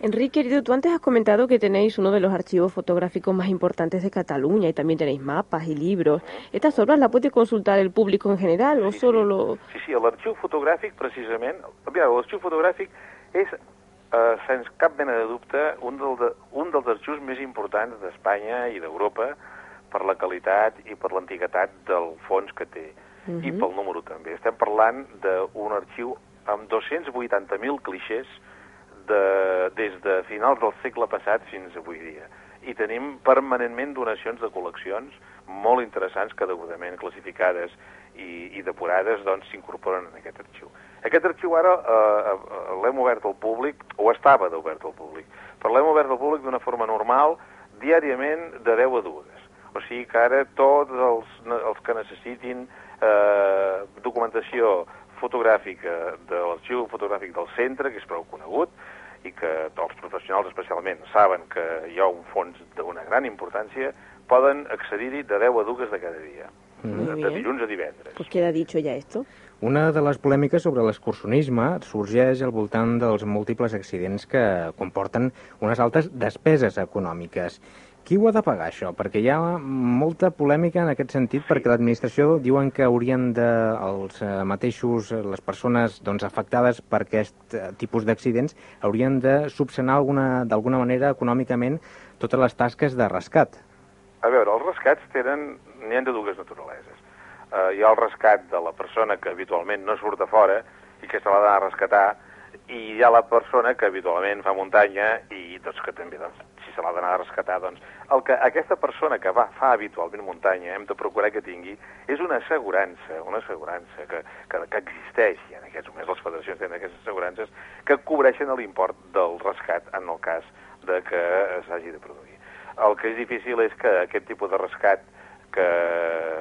Enrique, querido, tú antes has comentado que tenéis uno de los archivos fotográficos más importantes de Cataluña y también tenéis mapas y libros. ¿Estas obras las puede consultar el público en general o sí, solo sí. lo...? Sí, sí, l'arxiu fotogràfic, precisament... Mira, l'arxiu fotogràfic és, eh, sense cap mena de dubte, un, del de, un dels arxius més importants d'Espanya i d'Europa per la qualitat i per l'antiguitat del fons que té uh -huh. i pel número també. Estem parlant d'un arxiu amb 280.000 clixés de, des de finals del segle passat fins avui dia. I tenim permanentment donacions de col·leccions molt interessants que degudament classificades i, i depurades doncs s'incorporen en aquest arxiu. Aquest arxiu ara eh, eh l'hem obert al públic, o estava d'obert al públic, però l'hem obert al públic d'una forma normal, diàriament de 10 a 2. O sigui que ara tots els, els que necessitin eh, documentació fotogràfica de l'arxiu fotogràfic del centre, que és prou conegut, i que els professionals especialment saben que hi ha un fons d'una gran importància, poden accedir-hi de 10 a 2 de cada dia, Muy de, de dilluns a divendres. Pues queda dicho ya esto. Una de les polèmiques sobre l'excursionisme sorgeix al voltant dels múltiples accidents que comporten unes altes despeses econòmiques. Qui ho ha de pagar, això? Perquè hi ha molta polèmica en aquest sentit, perquè l'administració diuen que haurien de, els eh, mateixos, les persones doncs, afectades per aquest eh, tipus d'accidents, haurien de subsanar d'alguna manera econòmicament totes les tasques de rescat. A veure, els rescats tenen, n'hi ha de dues naturaleses. Uh, hi ha el rescat de la persona que habitualment no surt de fora i que se l'ha d'anar a rescatar, i hi ha la persona que habitualment fa muntanya i doncs, que també doncs, si se l'ha d'anar a rescatar, doncs el que aquesta persona que va, fa habitualment muntanya hem de procurar que tingui és una assegurança, una assegurança que, que, que existeix, i en aquests moments les federacions tenen aquestes assegurances, que cobreixen l'import del rescat en el cas de que s'hagi de produir. El que és difícil és que aquest tipus de rescat que,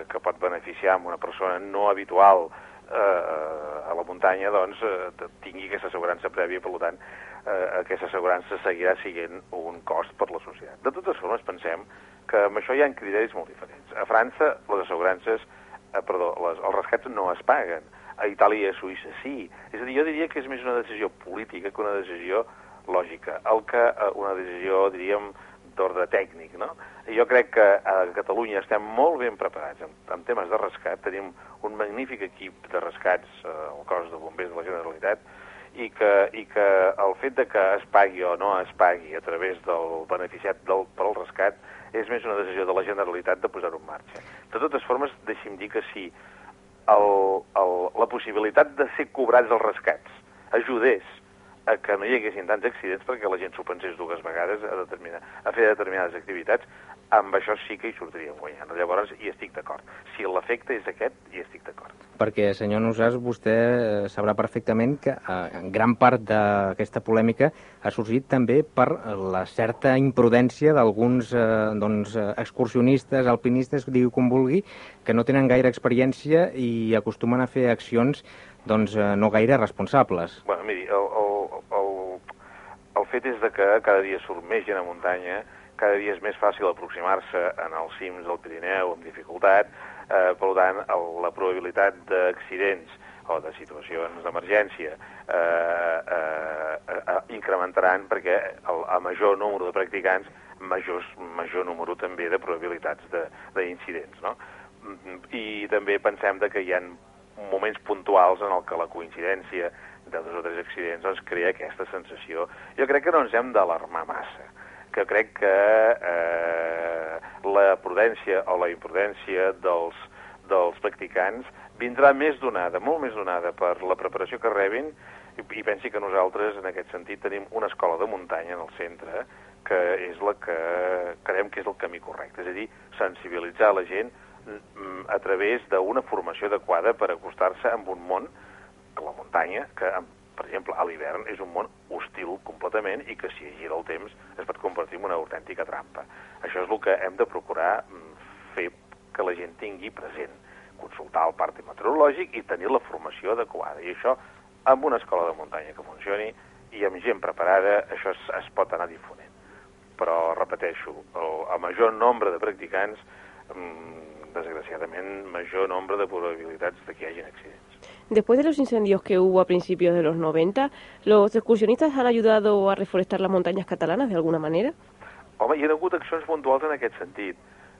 que pot beneficiar amb una persona no habitual eh, a la muntanya doncs, eh, tingui aquesta assegurança prèvia, per tant, eh, aquesta assegurança seguirà sent un cost per la societat. De totes formes, pensem que amb això hi ha criteris molt diferents. A França, les assegurances, eh, perdó, les, els rescats no es paguen. A Itàlia i a Suïssa sí. És a dir, jo diria que és més una decisió política que una decisió lògica. El que eh, una decisió, diríem, d'ordre tècnic, no? Jo crec que a Catalunya estem molt ben preparats en, en temes de rescat. Tenim un magnífic equip de rescats eh, al cos de bombers de la Generalitat i que, i que el fet de que es pagui o no es pagui a través del beneficiat del, per al rescat és més una decisió de la Generalitat de posar-ho en marxa. De totes formes, deixi'm dir que si el, el, la possibilitat de ser cobrats els rescats ajudés a que no hi haguessin tants accidents perquè la gent s'ho pensés dues vegades a, determinar, a fer determinades activitats, amb això sí que hi sortiríem guanyant. Llavors, hi estic d'acord. Si l'efecte és aquest, hi estic d'acord. Perquè, senyor Nosàs, vostè eh, sabrà perfectament que eh, gran part d'aquesta polèmica ha sorgit també per la certa imprudència d'alguns eh, doncs, excursionistes, alpinistes, digui com vulgui, que no tenen gaire experiència i acostumen a fer accions doncs, eh, no gaire responsables. Bueno, miri, el, el, el, el fet és de que cada dia surt més gent a muntanya, cada dia és més fàcil aproximar-se en els cims del Pirineu amb dificultat, eh, per tant, el, la probabilitat d'accidents o de situacions d'emergència eh, eh, eh, incrementaran perquè el, a major número de practicants major, major número també de probabilitats d'incidents. No? I també pensem de que hi ha moments puntuals en el que la coincidència de dos o tres accidents doncs, crea aquesta sensació. Jo crec que no ens hem d'alarmar massa que crec que eh, la prudència o la imprudència dels, dels practicants vindrà més donada, molt més donada per la preparació que rebin i, pensi que nosaltres, en aquest sentit, tenim una escola de muntanya en el centre que és la que creiem que és el camí correcte, és a dir, sensibilitzar la gent mm, a través d'una formació adequada per acostar-se amb un món, la muntanya, que per exemple, a l'hivern és un món hostil completament i que si gira el temps es pot convertir en una autèntica trampa. Això és el que hem de procurar mm, fer que la gent tingui present, consultar el part meteorològic i tenir la formació adequada. I això, amb una escola de muntanya que funcioni i amb gent preparada, això es, es pot anar difonent. Però, repeteixo, el, a major nombre de practicants, mmm, desgraciadament, major nombre de probabilitats de que hi hagin accidents. Después de los incendios que hubo a principios de los 90, ¿los excursionistas han ayudado a reforestar las montañas catalanas de alguna manera? Home, hi ha hagut accions puntuals en aquest sentit.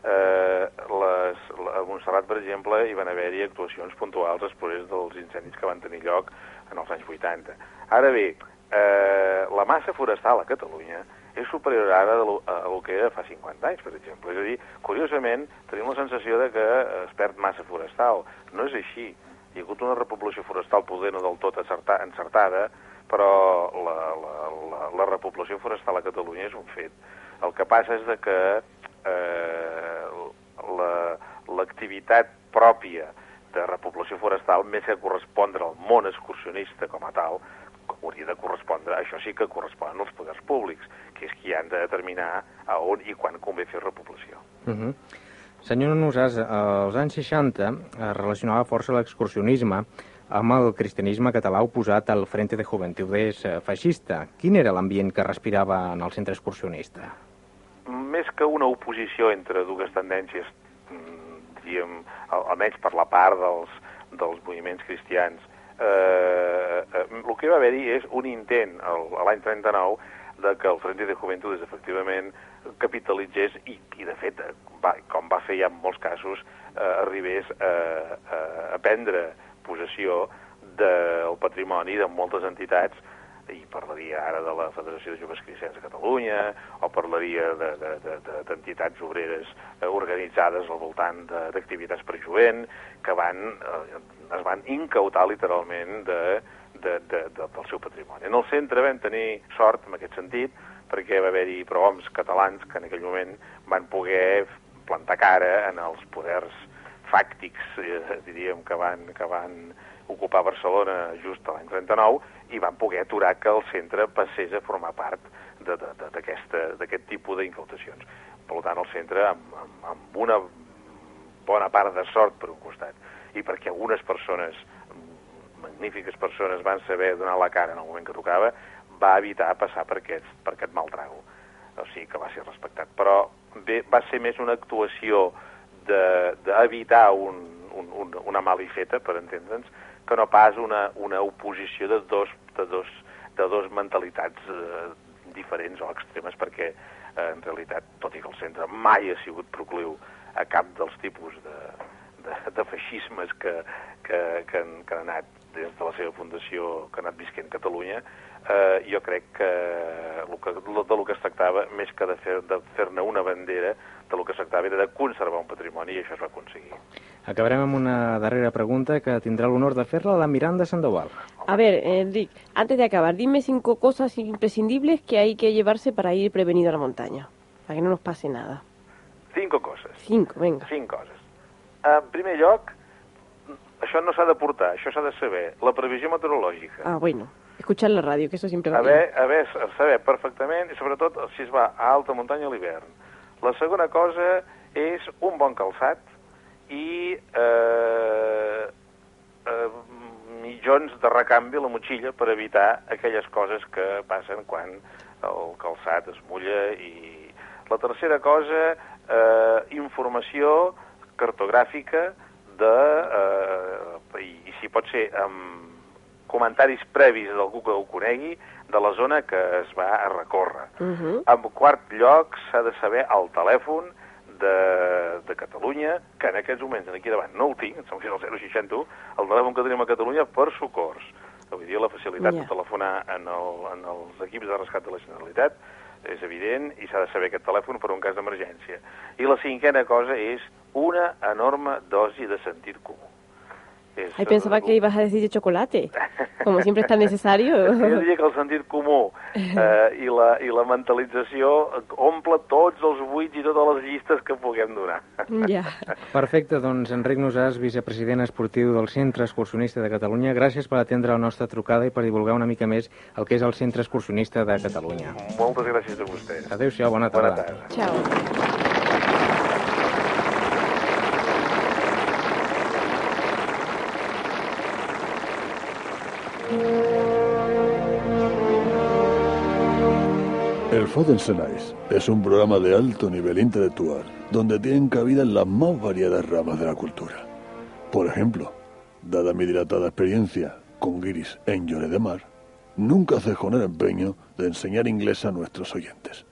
Eh, les, a Montserrat, per exemple, hi van haver-hi actuacions puntuals després dels incendis que van tenir lloc en els anys 80. Ara bé, eh, la massa forestal a Catalunya és superior ara a el que era fa 50 anys, per exemple. És a dir, curiosament, tenim la sensació de que es perd massa forestal. No és així hi ha hagut una repoblació forestal poder no del tot encertada, però la, la, la, la repoblació forestal a Catalunya és un fet. El que passa és de que eh, l'activitat la, pròpia de repoblació forestal, més que correspondre al món excursionista com a tal, hauria de correspondre, això sí que correspon als poders públics, que és qui han de determinar a on i quan convé fer repoblació. Uh -huh. Senyor Nosàs, als anys 60 es relacionava força l'excursionisme amb el cristianisme català oposat al Frente de Juventudes feixista. Quin era l'ambient que respirava en el centre excursionista? Més que una oposició entre dues tendències, mm, diríem, almenys per la part dels, dels moviments cristians, eh, eh, el que va haver-hi és un intent l'any 39 de que el Frente de Juventudes efectivament capitalitzés i, i de fet, va, com va fer ja en molts casos, eh, arribés a, a, a prendre possessió del patrimoni de moltes entitats i parlaria ara de la Federació de Joves Cristians de Catalunya o parlaria d'entitats de, de, de, obreres eh, organitzades al voltant d'activitats per jovent que van, eh, es van incautar literalment de, de, de, de, del seu patrimoni. En el centre vam tenir sort en aquest sentit perquè va haver-hi prohoms catalans que en aquell moment van poder plantar cara en els poders fàctics, eh, diríem, que van, que van ocupar Barcelona just l'any 39 i van poder aturar que el centre passés a formar part d'aquest tipus d'incautacions. Per tant, el centre, amb, amb, amb una bona part de sort per un costat, i perquè algunes persones, magnífiques persones, van saber donar la cara en el moment que tocava, va evitar passar per aquest, per aquest mal trago. O sigui que va ser respectat. Però bé, va ser més una actuació d'evitar de, un, un, un, una malifeta, per entendre'ns, que no pas una, una oposició de dos, de dos, de dos mentalitats eh, diferents o extremes, perquè eh, en realitat, tot i que el centre mai ha sigut procliu a cap dels tipus de, de, de feixismes que, que, que, han, que han anat des de la seva fundació que ha anat visquent Catalunya, eh, jo crec que, el que lo- de lo que es tractava, més que de fer- de fer-ne una bandera, de lo que es tractava era de conservar un patrimoni i això es va aconseguir. Acabarem amb una darrera pregunta que tindrà l'honor de fer-la la Miranda Sandoval. A ver, eh, Rick, antes de acabar, dime cinco cosas imprescindibles que hay que llevarse para ir prevenido a la montaña, para que no nos pase nada. Cinco coses. Cinco, venga. Cinc coses. En primer lloc, això no s'ha de portar, això s'ha de saber. La previsió meteorològica. Ah, bueno, escuchar la radio, que eso siempre va haver, haver, saber perfectament, i sobretot si es va a alta muntanya a l'hivern. La segona cosa és un bon calçat i eh, eh, mitjons de recanvi a la motxilla per evitar aquelles coses que passen quan el calçat es mulla i... La tercera cosa, eh, informació cartogràfica de, eh, i, i si pot ser amb comentaris previs d'algú que ho conegui de la zona que es va a recórrer. Uh En quart lloc, s'ha de saber el telèfon de, de Catalunya, que en aquests moments aquí davant no el tinc, em sembla que és el 061, el telèfon que tenim a Catalunya per socors. Vull dir, la facilitat Ja. de telefonar en, el, en els equips de rescat de la Generalitat és evident i s'ha de saber aquest telèfon per un cas d'emergència. I la cinquena cosa és una enorme dosi de sentit comú. És, Ay, pensaba que ibas a decir de chocolate, (laughs) como siempre es tan necesario. (laughs) Jo diria que el sentit comú eh, i, la, i la mentalització omple tots els buits i totes les llistes que puguem donar. Ja. (laughs) Perfecte, doncs Enric Nosàs, vicepresident esportiu del Centre Excursionista de Catalunya, gràcies per atendre la nostra trucada i per divulgar una mica més el que és el Centre Excursionista de Catalunya. Moltes gràcies a vostès. Adéu-siau, bona Bona tarda. tarda. Fodensenais es un programa de alto nivel intelectual donde tienen cabida las más variadas ramas de la cultura. Por ejemplo, dada mi dilatada experiencia con guiris en Lloret de Mar, nunca cejo en el empeño de enseñar inglés a nuestros oyentes.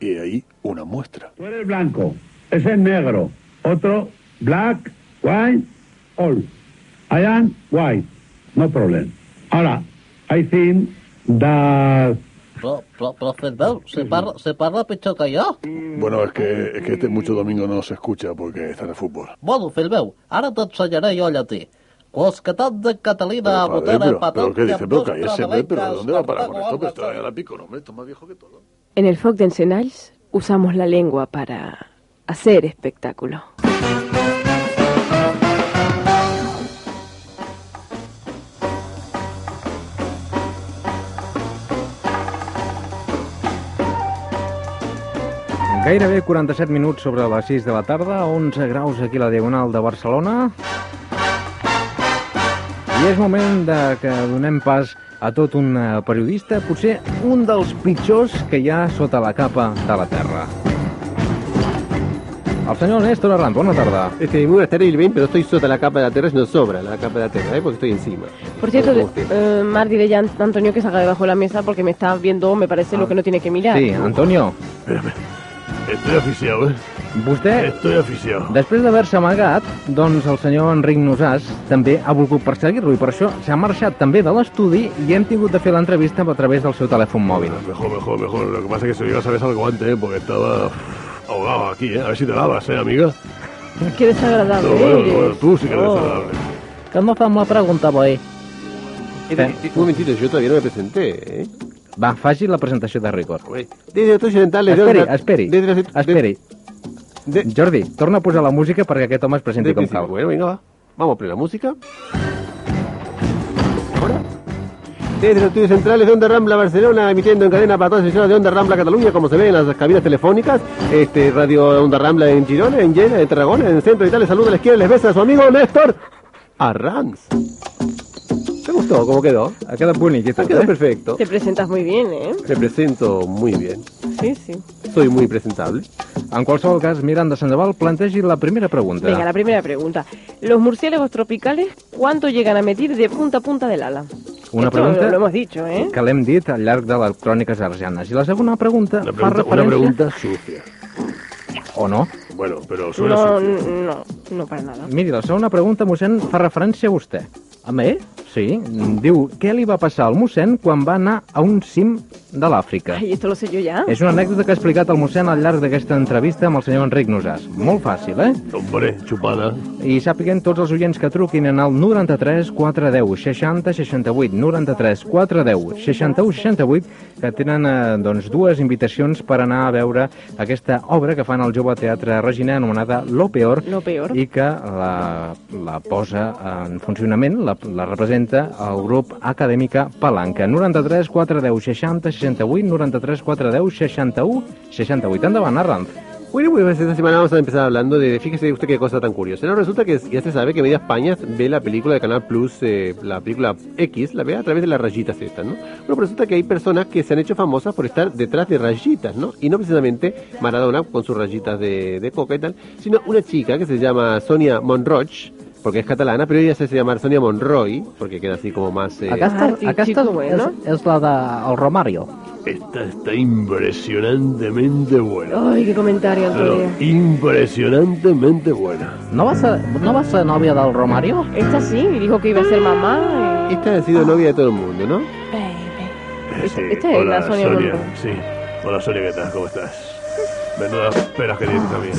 Y ahí una muestra. Tú eres blanco, ese es negro, otro black, white, all. I am white, no problem. Ahora, I think that Però, però, però Ferveu, se parla, se parla pitjor que jo. Bueno, es que, es que este mucho domingo no se escucha porque está en el fútbol. Bueno, Ferveu, ara t'ensenyaré jo llatí. Cosquetat de Catalina, Botera, padre, pero, Patat, pero, ¿qué dice? Pero Llambrós, cállese, pero ¿dónde va a parar con esto? Pero Alba, está a la pico, no, hombre, esto es más viejo que todo. En el folk de Ensenals usamos la lengua para hacer espectáculo. Gairebé 47 minuts sobre les 6 de la tarda, 11 graus aquí a la Diagonal de Barcelona. I és moment de que donem pas a tot un eh, periodista, potser un dels pitjors que hi ha sota la capa de la Terra. El senyor Néstor Arran, bona tarda. Este, muy buenas tardes, bien, pero estoy sota la capa de la tierra, no sobra la capa de la tierra, ¿eh? porque estoy encima. Por cierto, eh, Mar, dile ya a Antonio que salga debajo de la mesa porque me está viendo, me parece, lo que no tiene que mirar. Sí, Antonio, Estoy aficiado, ¿eh? vostè, Estoy aficiado. després d'haver-se amagat, doncs el senyor Enric Nosàs també ha volgut perseguir-lo i per això s'ha marxat també de l'estudi i hem tingut de fer l'entrevista a través del seu telèfon mòbil. Mejor, mejor, mejor. Lo que pasa es que si llegas a ver algo antes, ¿eh? porque estaba ahogado aquí, ¿eh? A ver si te lavas, ¿eh, amiga? Qué desagradable No, bueno, eres. bueno, tú sí que eres Oh. desagradable. Que no fem la pregunta, boi. Eh, Un momentito, yo todavía no me presenté, ¿eh? Va, faci la presentació de rigor. Desde los occidentales... de Esperi, onda- esperi, Desde los, esperi. Jordi, torna a posar la música perquè aquest home es presenti de com cal. Bueno, venga, va. Vamos a poner la música. Ahora. Desde los estudios centrales de Onda Rambla Barcelona, emitiendo en cadena para todas las emisoras de Onda Rambla Cataluña, como se ve en las cabinas telefónicas, este Radio Onda Rambla en Girona, en Lleida, en Tarragona, en el centro y tal. Les saluda, les quiere, les besa a su amigo Néstor Arranz. ¿Te gustó cómo quedó? Ha quedat bonic i Ha quedado eh? perfecto. Te presentas muy bien, ¿eh? Me presento muy bien. Sí, sí. Soy muy presentable. En qualsevol cas, Miranda Sandoval, plantegi la primera pregunta. Venga, la primera pregunta. Los murciélagos tropicales, ¿cuánto llegan a medir de punta a punta del ala? Una Esto pregunta Lo hemos dicho, ¿eh? que l'hem dit al llarg de les cròniques arsianes. I la segona pregunta, Una fa pregunta, una referència... pregunta sucia. O no? Bueno, pero suena No, sucia. no, no para nada. Miri, la segona pregunta, mossèn, fa referència a vostè. A mi? Sí, diu, què li va passar al mossèn quan va anar a un cim de l'Àfrica? Ay, esto lo sé yo ya. És una anècdota que ha explicat el mossèn al llarg d'aquesta entrevista amb el senyor Enric Nosàs. Molt fàcil, eh? Hombre, xupada. I sàpiguen tots els oients que truquin en el 93 410 60 68 93 410 61 68 que tenen eh, doncs, dues invitacions per anar a veure aquesta obra que fan al Jove Teatre Regina anomenada Lo Peor, Lo peor. i que la, la posa en funcionament, la, la representa el grup Acadèmica Palanca. 93 410 60 68 93 410 61 68. Endavant, Arranz. Bueno, pues esta semana vamos a empezar hablando de, fíjese usted qué cosa tan curiosa. No, resulta que ya se sabe que Media España ve la película de Canal Plus, eh, la película X, la ve a través de las rayitas estas, ¿no? Bueno, resulta que hay personas que se han hecho famosas por estar detrás de rayitas, ¿no? Y no precisamente Maradona con sus rayitas de, de coca y tal, sino una chica que se llama Sonia Monroch, porque es catalana, pero ella se hace llamar Sonia Monroy, porque queda así como más... eh, Aquesta, Ah, sí, aquesta chico bueno. és, és la del Romario. Esta está impresionantemente buena. Ay, qué comentario, Antonio. impresionantemente buena. No va ser, no va ser nòvia del Romario? Esta sí, dijo que iba a ser mamá. Esta ha sido novia de todo el mundo, ¿no? Esta- esta es la Sonia Monroy. Sí. Hola Sonia, ¿qué tal? ¿Cómo estás? Menuda peras que tienes también.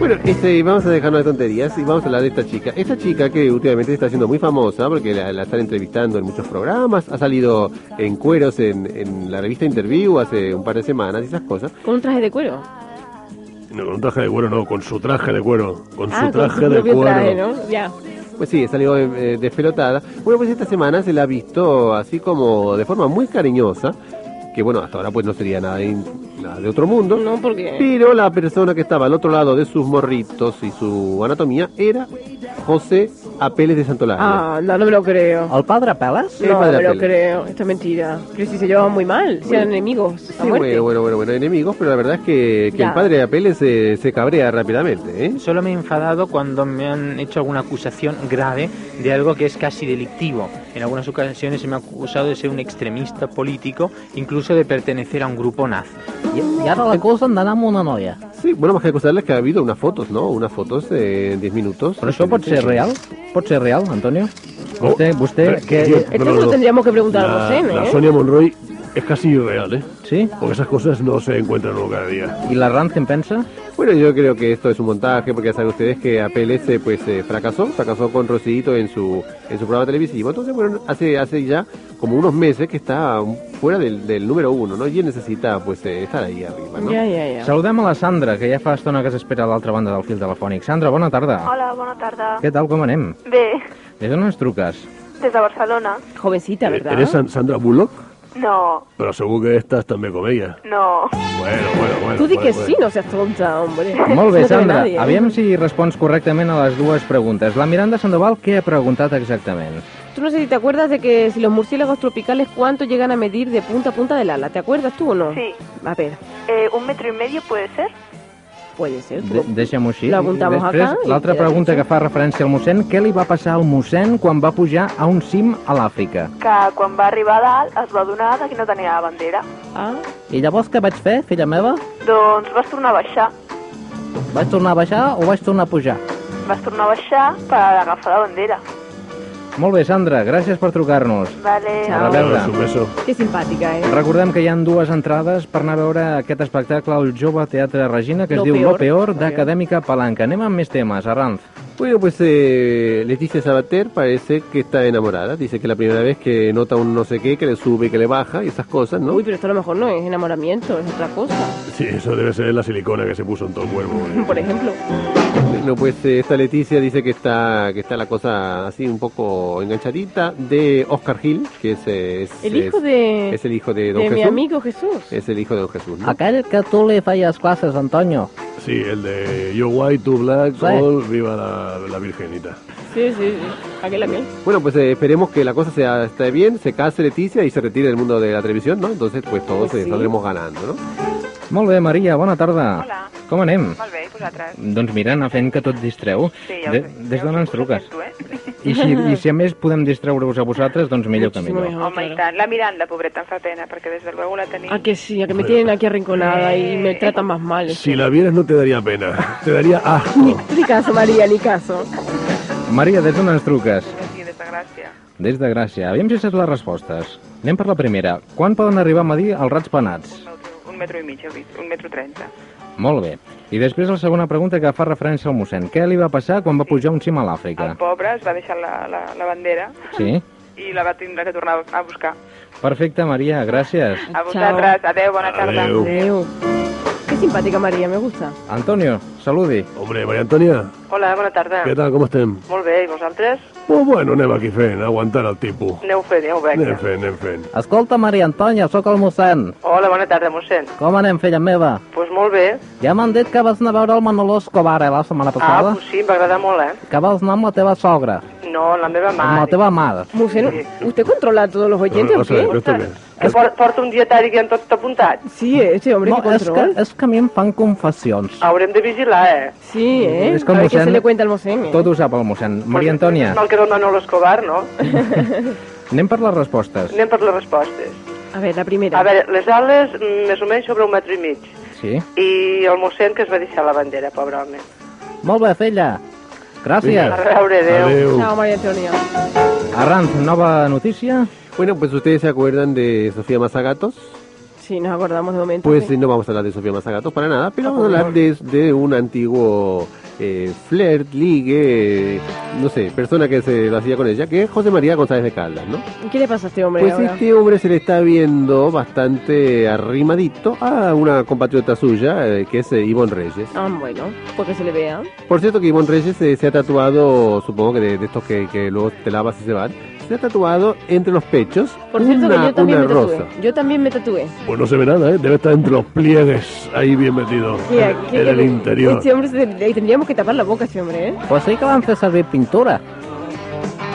Bueno, este, vamos a dejarnos de tonterías y vamos a hablar de esta chica. Esta chica que últimamente está siendo muy famosa porque la, la están entrevistando en muchos programas, ha salido en cueros en, en la revista Interview hace un par de semanas y esas cosas. Con un traje de cuero. No, con un traje de cuero, no, con su traje de cuero. Con ah, su traje con su de cuero. traje, ¿no? Ya. Pues sí, salió eh, despelotada. Bueno, pues esta semana se la ha visto así como de forma muy cariñosa, que bueno, hasta ahora pues no sería nada, in- nada de otro mundo. No, porque... Pero la persona que estaba al otro lado de sus morritos y su anatomía era José Apeles de Santolaya. Ah, no, no me lo creo. El padre Peles? El No padre me lo Apeles. creo. Esta es mentira. Pero si se llevaban muy mal, si eran enemigos. A Sí, muerte. bueno, bueno, bueno, bueno, enemigos, pero la verdad es que, que Ya. el padre de Apeles se, se cabrea rápidamente, ¿eh? Solo me he enfadado cuando me han hecho alguna acusación grave de algo que es casi delictivo. En algunas ocasiones se me ha acusado de ser un extremista político, incluso de pertenecer a un grupo nazi. I, i ara l'acusen d'anar amb una noia. Sí, bueno, más que acusarles que ha habido unas fotos, ¿no? Unas fotos de 10 minutos. Però això pot ser real? Pot ser real, Antonio? Vostè, vostè Pero- que... yo- Esto no, se no, lo no. tendríamos que preguntar La, a Rosén, la ¿eh? Sonia Monroy es casi irreal, ¿eh? Sí? Porque esas cosas no se encuentran uno cada día. I la Ranz en pensa? Bueno, yo creo que esto es un montaje, porque ya saben ustedes que Apeles eh, pues eh, fracasó, fracasó con Rosito en su en su programa televisivo. Entonces, bueno, hace hace ya como unos meses que está fuera del, del número uno, ¿no? Y él necesita pues eh, estar ahí arriba, ¿no? Ja, ja, ja. Saludem a la Sandra, que ja fa estona que s'espera a l'altra banda del fil telefònic. Sandra, bona tarda. Hola, bona tarda. Què tal, com anem? Bé, Des d'on ens truques? des de Barcelona. Jovencita, ¿verdad? ¿Eres San- Sandra Bullock? No, Pero seguro que estás también con ella. no. Bueno, bueno, bueno. Tú di bueno, que bueno. sí, no seas tonta, hombre. (laughs) Molt bé, No Sandra. nadie, ¿eh? Aviam si respons correctament a les dues preguntes. La Miranda Sandoval, què ha preguntat exactament? Tú no sé si te acuerdas de que si los murciélagos tropicales, ¿cuánto llegan a medir de punta a punta del ala? ¿Te acuerdas tú o no? Sí. A ver, Eh, ¿Un metro y medio puede ser? Puede ser. De Deixem-ho així. Lo apuntamos Després, acá l'altra pregunta que fa referència al mossèn, què li va passar al mossèn quan va pujar a un cim a l'Àfrica? Que quan va arribar a dalt es va donar que no tenia la bandera. Ah. I llavors què vaig fer, filla meva? Doncs vas tornar a baixar. Vaig tornar a baixar o vaig tornar a pujar? Vas tornar a baixar per agafar la bandera. Molt bé, Sandra, gràcies per trucar-nos. Vale. A reveure. Un beso. Qué simpática, ¿eh? Recordem que hi han dues entrades per anar a veure aquest espectacle al Jove Teatre Regina, que es Lo diu peor. Lo Peor, d'Acadèmica Palanca. Anem amb més temes, Arranz. Bueno, pues eh, Leticia Sabater parece que está enamorada. Dice que la primera vez que nota un no sé qué, que le sube y que le baja y esas cosas, ¿no? Uy, pero esto a lo mejor no es enamoramiento, es otra cosa. Sí, eso debe ser la silicona que se puso en todo el cuerpo. ¿eh? (laughs) Por ejemplo. Bueno, pues eh, esta Leticia dice que está que está la cosa así un poco enganchadita de Oscar Gil, que es, es, El hijo es- de, es el hijo de Don de mi Jesús. amigo Jesús. Es el hijo de Don Jesús, ¿no? Aquell que tu li feies classes, Antonio. Sí, el de Yo White, Tú Black, Sí. All, Viva la, la Virgenita. Sí, sí, sí. Aquel, aquel. Bueno, pues eh, esperemos que la cosa sea esté bien, se case Leticia y se retire del mundo de la televisión, ¿no? Entonces, pues todos Pues eh, sí. saldremos ganando, ¿no? Molt bé, Maria, bona tarda. Hola. Com anem? Molt bé, i vosaltres? Doncs mira, anar fent que tot distreu. Sí, ja ho De, des d'on ens truques? Tu, eh? I si, I si a més podem distreure-us a vosaltres, doncs millor que millor. Home, i tant. La Miranda, pobreta, em fa pena, perquè des de luego la tenim... A que sí, a que me tienen aquí arrinconada y me tratan más mal. Si la vieras no te daría pena, te daría asco. Ni caso, María, ni caso. Maria, des d'on ens truques? Sí, des de Gràcia. des de Gràcia. Aviam si saps les respostes. Anem per la primera. Quan poden arribar a medir els rats penats? Un metro i mig, heu dit, un metro trenta. Molt bé. I després la segona pregunta que fa referència al mossèn. Què li va passar quan va pujar un cim a l'Àfrica? El pobre es va deixar la, la, la bandera Sí? i la va tindre que tornar a buscar. Perfecte, Maria, gràcies. A vosaltres, adeu, bona tarda. Adeu. Adeu. Qué simpática María, me gusta. Antonio, saludi. Hombre, Maria Antònia, Hola, bona tarda. què tal, com estem? Molt bé, i vosaltres? Pues bueno, anem aquí fent, aguantant el tipus. Aneu fent, aneu bé. Anem fent, anem fent. Escolta, Maria Antònia, sóc el mossèn. Hola, bona tarda, mossèn. Com anem, filla meva? Doncs pues molt bé. Ja m'han dit que vas anar a veure el Manolo Escobar eh, la setmana Ah, passada. pues sí, em va agradar molt, eh? Que vas anar amb la teva sogra. No, la meva Amb la mare. teva mare. Musén, ¿usted controla a todos los oyentes o qué? Que por- porta un dietari que han tot apuntat. Sí, eh, este hombre No, que és control. que, és que a mi em fan confessions. Haurem de vigilar, eh? Sí, eh. És que el mossèn- se le cuenta al mossèn. eh. Tot ho sap el mossèn. Maria Antònia, Mal que era el Manolo Escobar, no? (laughs) anem per les respostes. Anem per les respostes. A ver, la primera. A veure, les ales, mm, més o menys sobre un metre i mig. Sí? I el mossèn que es va deixar la bandera, pobre home. Molt bé, filla. Adeu. Chao, María Antonia. Arranz, nova notícia? Bueno, pues ustedes se acuerdan de Sofía Mazagatos. Sí, nos acordamos de momento. Pues sí. no vamos a hablar de Sofía Mazagatos para nada, pero vamos a hablar de, de un antiguo eh, flirt, ligue, eh, no sé, persona que se lo hacía con ella, que es José María González de Caldas, ¿no? ¿Qué le pasa a este hombre Pues ahora? este hombre se le está viendo bastante arrimadito a una compatriota suya, eh, que es eh, Ivonne Reyes. Ah, bueno, porque se le vea. Por cierto que Ivonne Reyes eh, se ha tatuado, supongo que de, de estos que, que luego te lavas y se van, se ha tatuado entre los pechos Por cierto una, que yo también una me tatué. rosa. Yo también me tatué. Pues no se ve nada, ¿eh? Debe estar entre los pliegues, ahí bien metido, ¿Qué- en, qué- en el interior. Este hombre se- tendríamos que tapar la boca a este hombre, ¿eh? Pues sí que van fer servir pintura.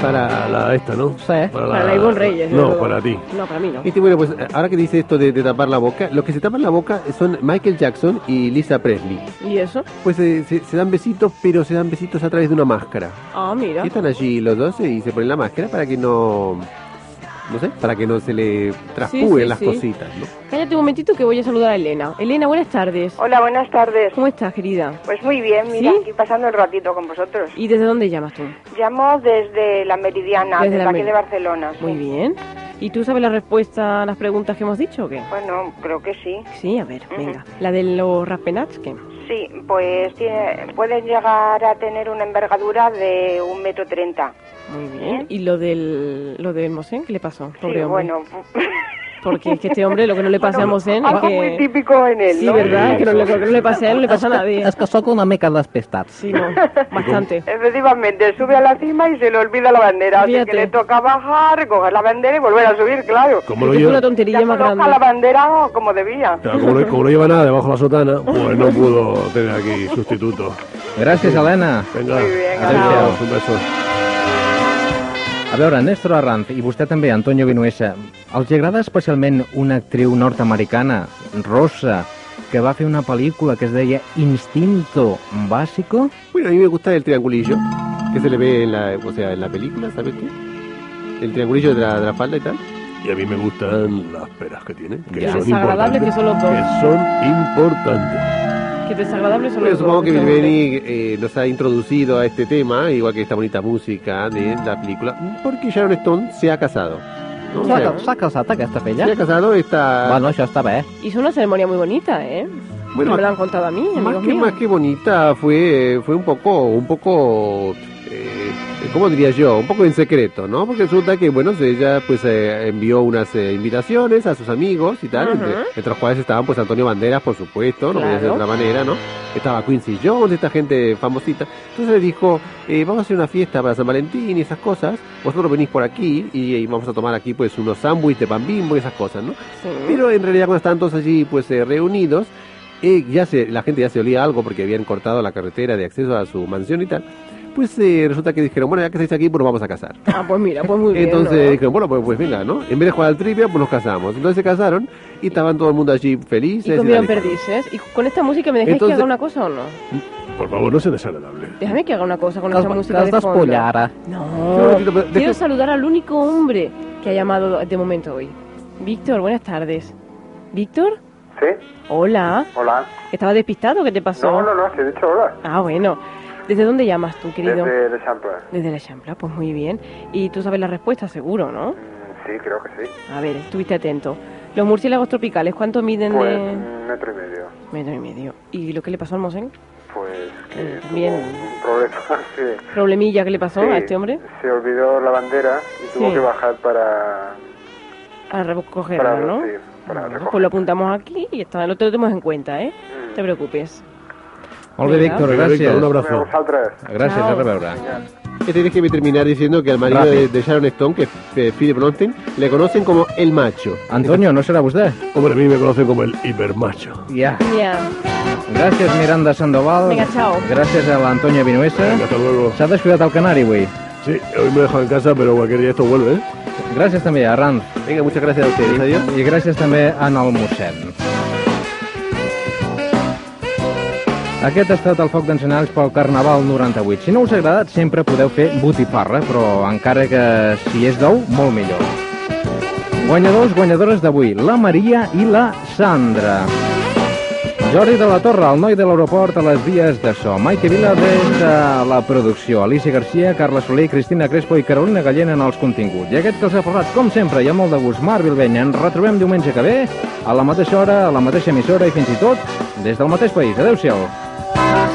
Para la esta, ¿no? Sí. Para Para la Ivonne Reyes. No, para ti. No, para mí no. Este, bueno, pues ahora que dice esto de, de tapar la boca, los que se tapan la boca son Michael Jackson y Lisa Presley. ¿Y eso? Pues eh, se, se dan besitos, pero se dan besitos a través de una máscara. Ah, mira. Y están allí los dos eh, y se ponen la máscara para que no... No sé, para que no se le traspúen sí, las sí. cositas, ¿no? Cállate un momentito que voy a saludar a Elena. Elena, buenas tardes. Hola, buenas tardes. ¿Cómo estás, querida? Pues muy bien, mira, ¿Sí? aquí pasando el ratito con vosotros. ¿Y desde dónde llamas tú? Llamo desde la Meridiana, Desde desde, la aquí Mer- de Barcelona. Muy bien. ¿Y tú sabes la respuesta a las preguntas que hemos dicho o qué? Bueno, creo que sí. Sí, a ver, venga. ¿La de los raspenats qué? Sí, pues tiene- pueden llegar a tener una envergadura de un metro treinta. Muy bien. ¿Y lo del, lo del Mosén? ¿Qué le pasó? Sí, Pobre hombre. bueno, Porque es que este hombre lo que no le pasa a Mosén es algo que... muy típico en él, Sí, ¿no? ¿verdad? Que no, le- lo que no le pasa a él no le pasa a nadie. És que sóc una mica despistat. Sí, no, bastante. (laughs) Efectivamente, sube a la cima y se le olvida la bandera. Así Fíjate. que le toca bajar, recoger la bandera y volver a subir, claro. Como lo Es lleva- una tontería ya más grande. la bandera como debía. Claro, como, no, como no lleva nada debajo de la sotana, pues no pudo tener aquí sustituto. Gràcies, Helena. Venga, bien, adéu-siau, un beso. A veure, Néstor Arranz, i vostè també, Antonio Vinuesa, els agrada especialment una actriu nord-americana, rosa, que va fer una pel·lícula que es deia Instinto Básico? Bueno, a mí me gusta el triangulillo, que se le ve en la, o sea, en la película, ¿sabes qué? El triangulillo de la, de la falda y tal. Y a mí me gustan las peras que tiene, que Ya. son importantes. que son los dos. Que son importantes. Qué desagradable son Bueno, supongo que. Bilbeni eh, nos ha introducido a este tema, igual que esta bonita música de la película, porque Sharon Stone se ha casado. ¿no? O S'ha sea, ca- s'ha casat aquesta filla? se ha casado, está... Bueno, això està bé. Hizo una ceremonia muy bonita, ¿eh? Bueno, me lo han contado a mí, más que, míos. más que bonita, fue, fue un poco, un poco, eh, ¿cómo diría yo? Un poco en secreto, ¿no? Porque resulta que, bueno, ella pues eh, envió unas eh, invitaciones a sus amigos y tal, Ajá. entre, entre los cuales estaban pues Antonio Banderas, por supuesto, no podía ser de otra manera, ¿no? Estaba Quincy Jones, esta gente famosita. Entonces le dijo, eh, vamos a hacer una fiesta para San Valentín y esas cosas, vosotros venís por aquí y, y vamos a tomar aquí pues unos sándwiches de pan bimbo y esas cosas, ¿no? Pero en realidad cuando estaban todos allí pues reunidos, ya se, la gente ya se olía algo porque habían cortado la carretera de acceso a su mansión y tal. Pues eh, resulta que dijeron, bueno, ya que estáis aquí, pues nos vamos a casar. Ah, pues mira, pues muy bien. Entonces ¿no? dijeron, bueno, pues, pues venga, ¿no? En vez de jugar al trivia, pues nos casamos. Entonces se casaron y estaban todo el mundo allí felices. Y comieron perdices. ¿Y con esta música me dejáis Entonces- que haga una cosa o no? Por favor, no sea desagradable. Déjame que haga una cosa con esta música de fondo. d'espullar, ara. Un No, pero quiero saludar al único hombre que ha llamado de momento hoy. Víctor, buenas tardes. ¿Víctor? ¿Sí? Hola. Hola. ¿Estaba despistado? ¿Qué te pasó? No, no, no, se he dicho hola. Ah, bueno. ¿Desde dónde llamas tú, querido? Desde el Eixample. Desde la Champla, pues muy bien. Y tú sabes la respuesta, seguro, ¿no? Sí, creo que sí. A ver, estuviste atento. Los murciélagos tropicales, ¿cuánto miden Pues de...? un metro y medio. Metro y medio. ¿Y lo que le pasó al Mosén? Pues que Bien. tuvo un problema. (laughs) sí. ¿Problemilla que le pasó Sí. a este hombre? Se olvidó la bandera y tuvo que bajar para... A recogerla, para ¿no? sí, para Bueno, pues lo apuntamos aquí y está, lo tenemos en cuenta, ¿eh? Mm. No te preocupes. Molt bé. Víctor, gràcies. Un abrazo. Gràcies, a reveure. Que tienes que terminar diciendo que al marido de, Sharon Stone, que es eh, Philip Bronstein, le conocen como el macho. Antonio, ¿no será usted? Hombre, a mí me conocen como el hipermacho. Ya. Gràcies, Miranda Sandoval. Venga, chao. Gràcies a l'Antonio Vinuesa. Venga, hasta luego. S'ha descuidat el canari avui. Sí, hoy me he dejado en casa, pero cualquier día esto vuelve, ¿eh? Gràcies també a Ranz. Venga, muchas gracias a ustedes. Adiós. I gràcies també a el Aquest ha estat el foc d'encenalls pel Carnaval 98. Si no us ha agradat, sempre podeu fer botifarra, però encara que si és d'ou, molt millor. Guanyadors, guanyadores d'avui, la Maria i la Sandra. Jordi de la Torre, el noi de l'aeroport a les vies de so. Maite Vila des de la producció. Alicia Garcia, Carla Soler, Cristina Crespo i Carolina Gallent en els continguts. I aquest que els ha parlat, com sempre, i amb molt de gust, Marc Bilbeny. Ens retrobem diumenge que ve, a la mateixa hora, a la mateixa emissora i fins i tot des del mateix país. Adéu-siau. Thank you.